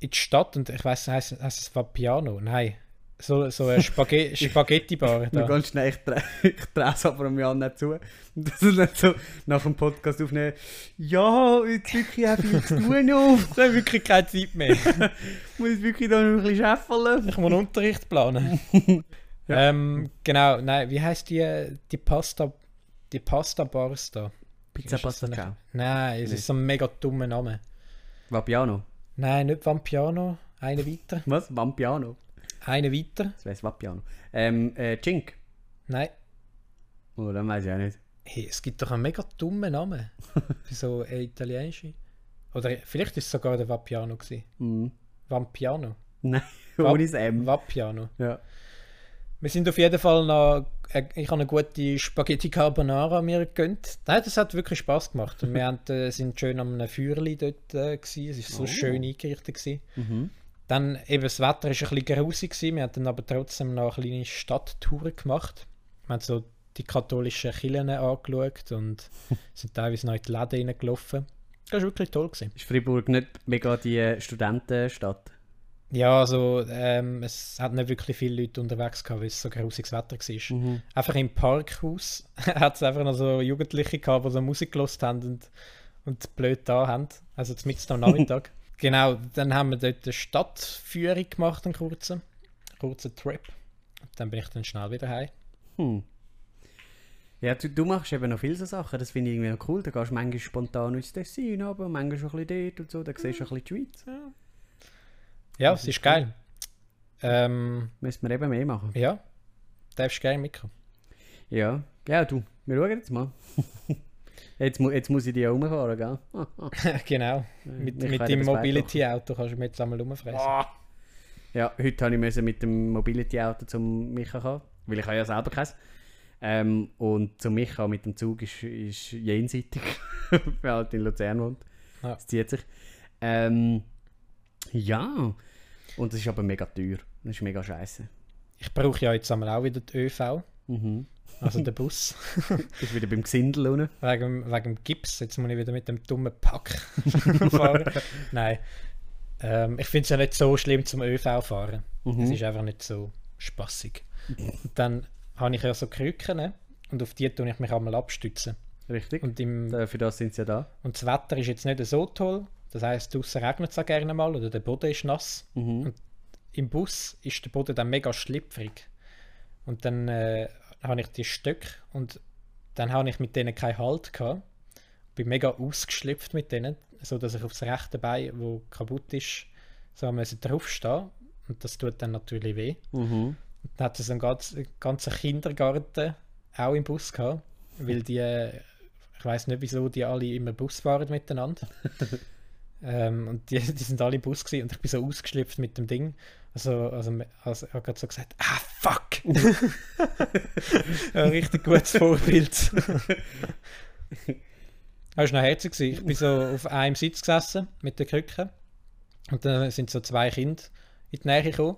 in die Stadt und ich weiß, heißt, heißt es Vapiano? Nein. So, so eine Spaghe Spaghetti-Bar. Da. ganz schnell, ich, drehe ich es aber am Jan nicht zu. Und das ist nicht so nach dem Podcast aufnehmen. Ja, jetzt wirklich auch viel zu tun noch. Ich habe wirklich keine Zeit mehr. Muss ich wirklich da noch ein bisschen scheffeln. Ich muss Unterricht planen. ähm, genau, nein, wie heißt die, die Pasta, die Pasta Bars da? Pizza Ist Pasta Ciao. Nein, es Nicht. ist so ein mega dummer Name. Vapiano. Nein, nicht Vampiano. Eine weiter. Was? Vampiano? Eine weiter. Das weiss Vapiano. Ähm, äh, Cink. Nein. Oh, dann weiß ich auch nicht. Hey, es gibt doch einen mega dummen Namen. So eine italienische. Oder vielleicht ist es sogar der Vapiano gewesen. Mhm. Vampiano. Nein, ohne das M. Vapiano. Ja. Wir sind auf jeden Fall noch. äh, Ich habe eine gute Spaghetti Carbonara mir gegönnt. Nein, das hat wirklich Spaß gemacht. Und wir haben, äh, sind schön am Feuerli dort. Äh, es war so Oh. schön eingerichtet. Gewesen. Mhm. Dann eben das Wetter war ein bisschen. Gewesen. Wir haben dann aber trotzdem noch eine kleine Stadttour gemacht. Wir haben so die katholischen Kirchen angeschaut und sind teilweise noch in die Läden reingelaufen. Das war wirklich toll. Gewesen. Ist Fribourg nicht mega die äh, Studentenstadt? Ja, also ähm, es hat nicht wirklich viele Leute unterwegs gehabt, weil es so grusiges Wetter war. Mhm. Einfach im Parkhaus hat es einfach noch so Jugendliche gehabt, die so Musik gelost haben und, und blöd da haben. Also mitten am Nachmittag. Genau, dann haben wir dort eine Stadtführung gemacht, einen kurzen, kurzen Trip. Dann bin ich dann schnell wieder heim. Hm. Ja, du, du machst eben noch viele so Sachen, das finde ich irgendwie noch cool. Da gehst du manchmal spontan ins Tessin, aber manchmal schon ein bisschen dort und so, da siehst du ein bisschen die Schweiz. Ja, Das es ist ist geil. Ähm, Müssen wir eben mehr machen. ja, darfst gerne mitkommen. Ja, ja du, wir schauen jetzt mal. jetzt, mu jetzt muss ich die ja rumfahren, gell? genau. Mit, Ich mit dem Mobility-Auto kannst du mir jetzt einmal rumfressen. Ja, heute habe ich müssen mit dem Mobility-Auto zum Micha kommen, weil ich habe ja selber keins. Ähm, und zum Micha mit dem Zug ist, ist jenseitig, weil halt in Luzern wohnt. Ja. Das zieht sich. Ähm, ja, und es ist aber mega teuer. Das ist mega scheiße. Ich brauche ja jetzt einmal auch wieder die ÖV, Mhm. Also den Bus. Bist wieder beim Gesindel unten. Wegen, wegen dem Gips. Jetzt muss ich wieder mit dem dummen Pack fahren. Nein. Ähm, ich finde es ja nicht so schlimm zum ÖV fahren. Es Mhm. ist einfach nicht so spaßig. Und dann habe ich ja so Krücken ne? und auf die tue ich mich einmal abstützen. Richtig. Und, im, Für das sind sie ja da. und das Wetter ist jetzt nicht so toll. Das heisst, draußen regnet es auch gerne mal oder der Boden ist nass. Mhm. Im Bus ist der Boden dann mega schlüpfrig. Und dann äh, habe ich die Stöcke und dann habe ich mit denen keinen Halt gehabt. Bin mega ausgeschlüpft mit denen, so dass ich aufs rechte Bein, wo kaputt ist, so müssen draufstehen. Und das tut dann natürlich weh. Mhm. Und dann hat es einen ganzen, ganzen Kindergarten auch im Bus gehabt, weil die, ich weiß nicht wieso, die alle immer Bus fahren miteinander. ähm, und die, die sind alle im Bus gewesen und ich bin so ausgeschlüpft mit dem Ding. Also, also, also ich habe gerade so gesagt, ah fuck! Ein richtig gutes Vorbild. Das war noch herzig. Ich bin so auf einem Sitz gesessen mit den Krücken. Und dann sind so zwei Kinder in die Nähe gekommen.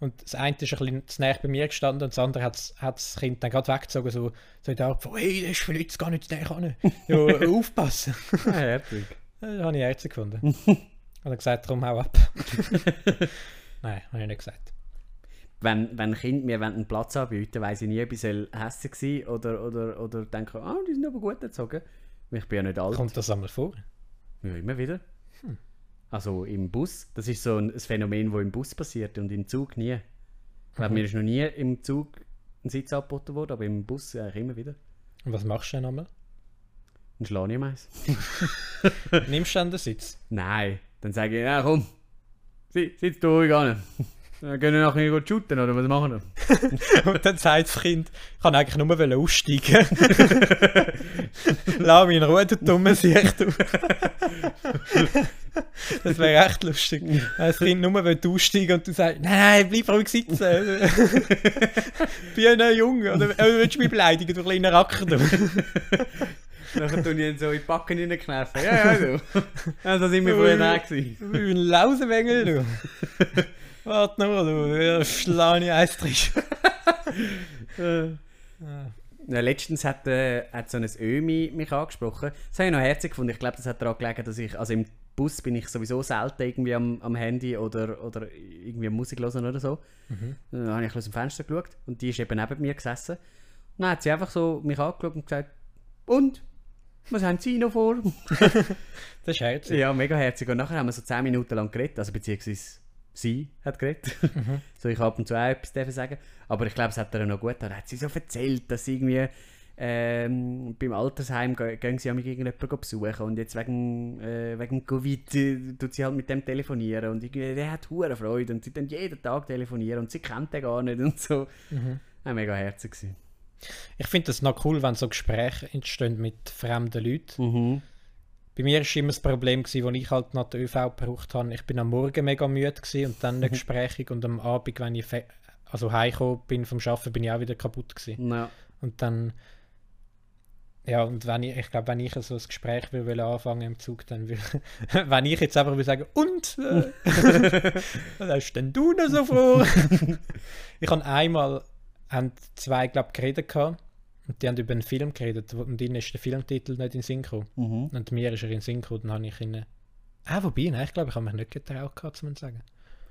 Und das eine ist ein bisschen zu näher bei mir gestanden und das andere hat das Kind dann gerade weggezogen, so, so in der Art von, hey, der ist verletzt, gar nicht zu näher ran. Ja, aufpassen. Ah, herzig. Das habe ich herzig gefunden. Und er gesagt, darum hau ab. Nein, habe ich nicht gesagt. Wenn, wenn Kinder mir einen Platz anbieten, weiss ich nie, ob ich hässlich sein oder, oder, oder denken, ah, die sind aber gut erzogen. Ich bin ja nicht alt. Kommt das einmal vor? Ja, immer wieder. Also im Bus, das ist so ein, ein Phänomen, das im Bus passiert und im Zug nie. Ich Mhm. mir ist noch nie im Zug ein Sitz angeboten worden, aber im Bus eigentlich immer wieder. Und was machst du denn einmal? Ein Schlanium eins. Nimmst du dann den Sitz? Nein, Dann sage ich, ja komm, sitz, sitz da ruhig an. Dann gehen wir nachher gut shooten, oder was machen wir? Und dann sagt das Kind, ich kann eigentlich nur wollen aussteigen. Lass mich in Ruhe, du dumme Sicht. das wäre echt lustig. Wenn das Kind nur will aussteigen und du sagst, nein, nein, bleib ruhig sitzen. Bin ein Junge. Oder äh, willst du mich beleidigen, du kleiner Racker. Dann tun ich ihn so in die Backen reinkneifen. Ja, ja, du. Ja, so sind wir früher da gewesen. Du bist ein Lausewengel, du. Warte noch, du. Ja, Schlane Eis drin. Ja, letztens hat, äh, hat so ein Ömi mich angesprochen. Das habe ich noch herzig gefunden. Ich glaube, das hat daran gelegen, dass ich, also im Bus bin ich sowieso selten irgendwie am, am Handy oder, oder irgendwie Musik hören oder so. Dann habe ich aus dem Fenster geschaut und die ist eben neben mir gesessen. Und dann hat sie einfach so mich angeschaut und gesagt, und? Was haben Sie noch vor? Das ist herzig. ja, mega herzig. Und nachher haben wir so 10 Minuten lang geredet, also beziehungsweise sie hat geredet. so, ich ab und zu auch etwas dürfen sagen. Aber ich glaube, es hat ihr noch gut. Dann hat sie so erzählt, dass sie irgendwie ähm, beim Altersheim ge- gehen sie ja mit irgendjemanden besuchen und jetzt wegen, äh, wegen Covid äh, tut sie halt mit dem telefonieren und irgendwie, der hat hure Freude und sie dann jeden Tag telefonieren und sie kennt den gar nicht und so. Ja, mega herzig gewesen. Ich finde das noch cool, wenn so Gespräche entstehen mit fremden Leuten. Mhm. Bei mir war immer das Problem, gewesen, als ich halt noch den ÖV gebraucht habe. Ich bin am Morgen mega müde und dann nicht gesprächig und am Abend, wenn ich also heimgekommen bin vom Arbeiten, bin ich auch wieder kaputt gewesen. Ja. Und dann ja, und wenn ich, ich glaube, wenn ich so ein Gespräch will, will anfangen im Zug, dann will, wenn ich jetzt einfach will sagen, und, äh, was hast denn du noch so vor? ich habe einmal, haben zwei, glaube ich, geredet gehabt, und die haben über einen Film geredet, und ihnen ist der Filmtitel nicht in Synchro. Mhm. Und mir ist er in Synchro, dann habe ich ihnen, ah, wobei, nein, ich glaube, ich habe mich nicht getraut gehabt, zu sagen.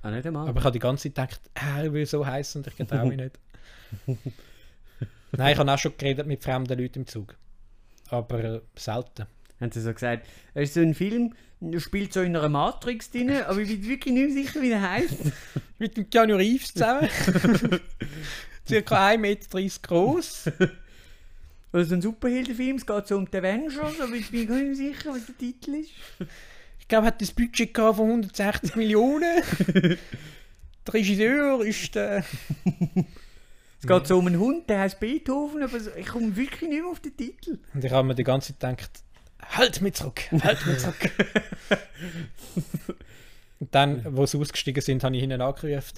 Ah, nicht einmal. Aber ich habe die ganze Zeit gedacht, ah, er will so heißen und ich getraue mich nicht. Nein, ich habe auch schon geredet mit fremden Leuten im Zug. Aber äh, selten. haben sie so gesagt, es ist so ein Film, der spielt so in einer Matrix drin, aber ich bin wirklich nicht sicher, wie der heißt. Mit dem Keanu Reeves zusammen. Circa 1,30 Meter groß. Also ein Superheldenfilm, es geht so um die Avengers, aber ich bin gar nicht sicher, was der Titel ist. Ich glaube, er hat das Budget von 160 Millionen. Der Regisseur ist der. Es geht so um einen Hund, der heißt Beethoven, aber ich komme wirklich nicht mehr auf den Titel. Und ich habe mir die ganze Zeit gedacht, halt mich zurück, halt mich zurück. Und dann, wo sie ausgestiegen sind, habe ich ihnen angerufen,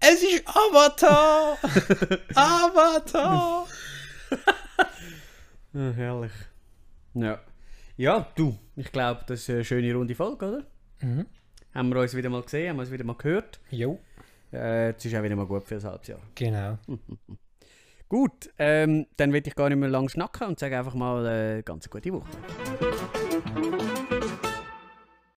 es ist Avatar! Avatar! Ja, herrlich. Ja. Ja, du, ich glaube, das ist eine schöne runde Folge, oder? Mhm. Haben wir uns wieder mal gesehen, haben wir uns wieder mal gehört. Jo, Äh, Jetzt ist auch wieder mal gut für ein halbes Jahr. genau. Gut, ähm, dann will ich gar nicht mehr lang schnacken und sage einfach mal äh, ganz gute Woche.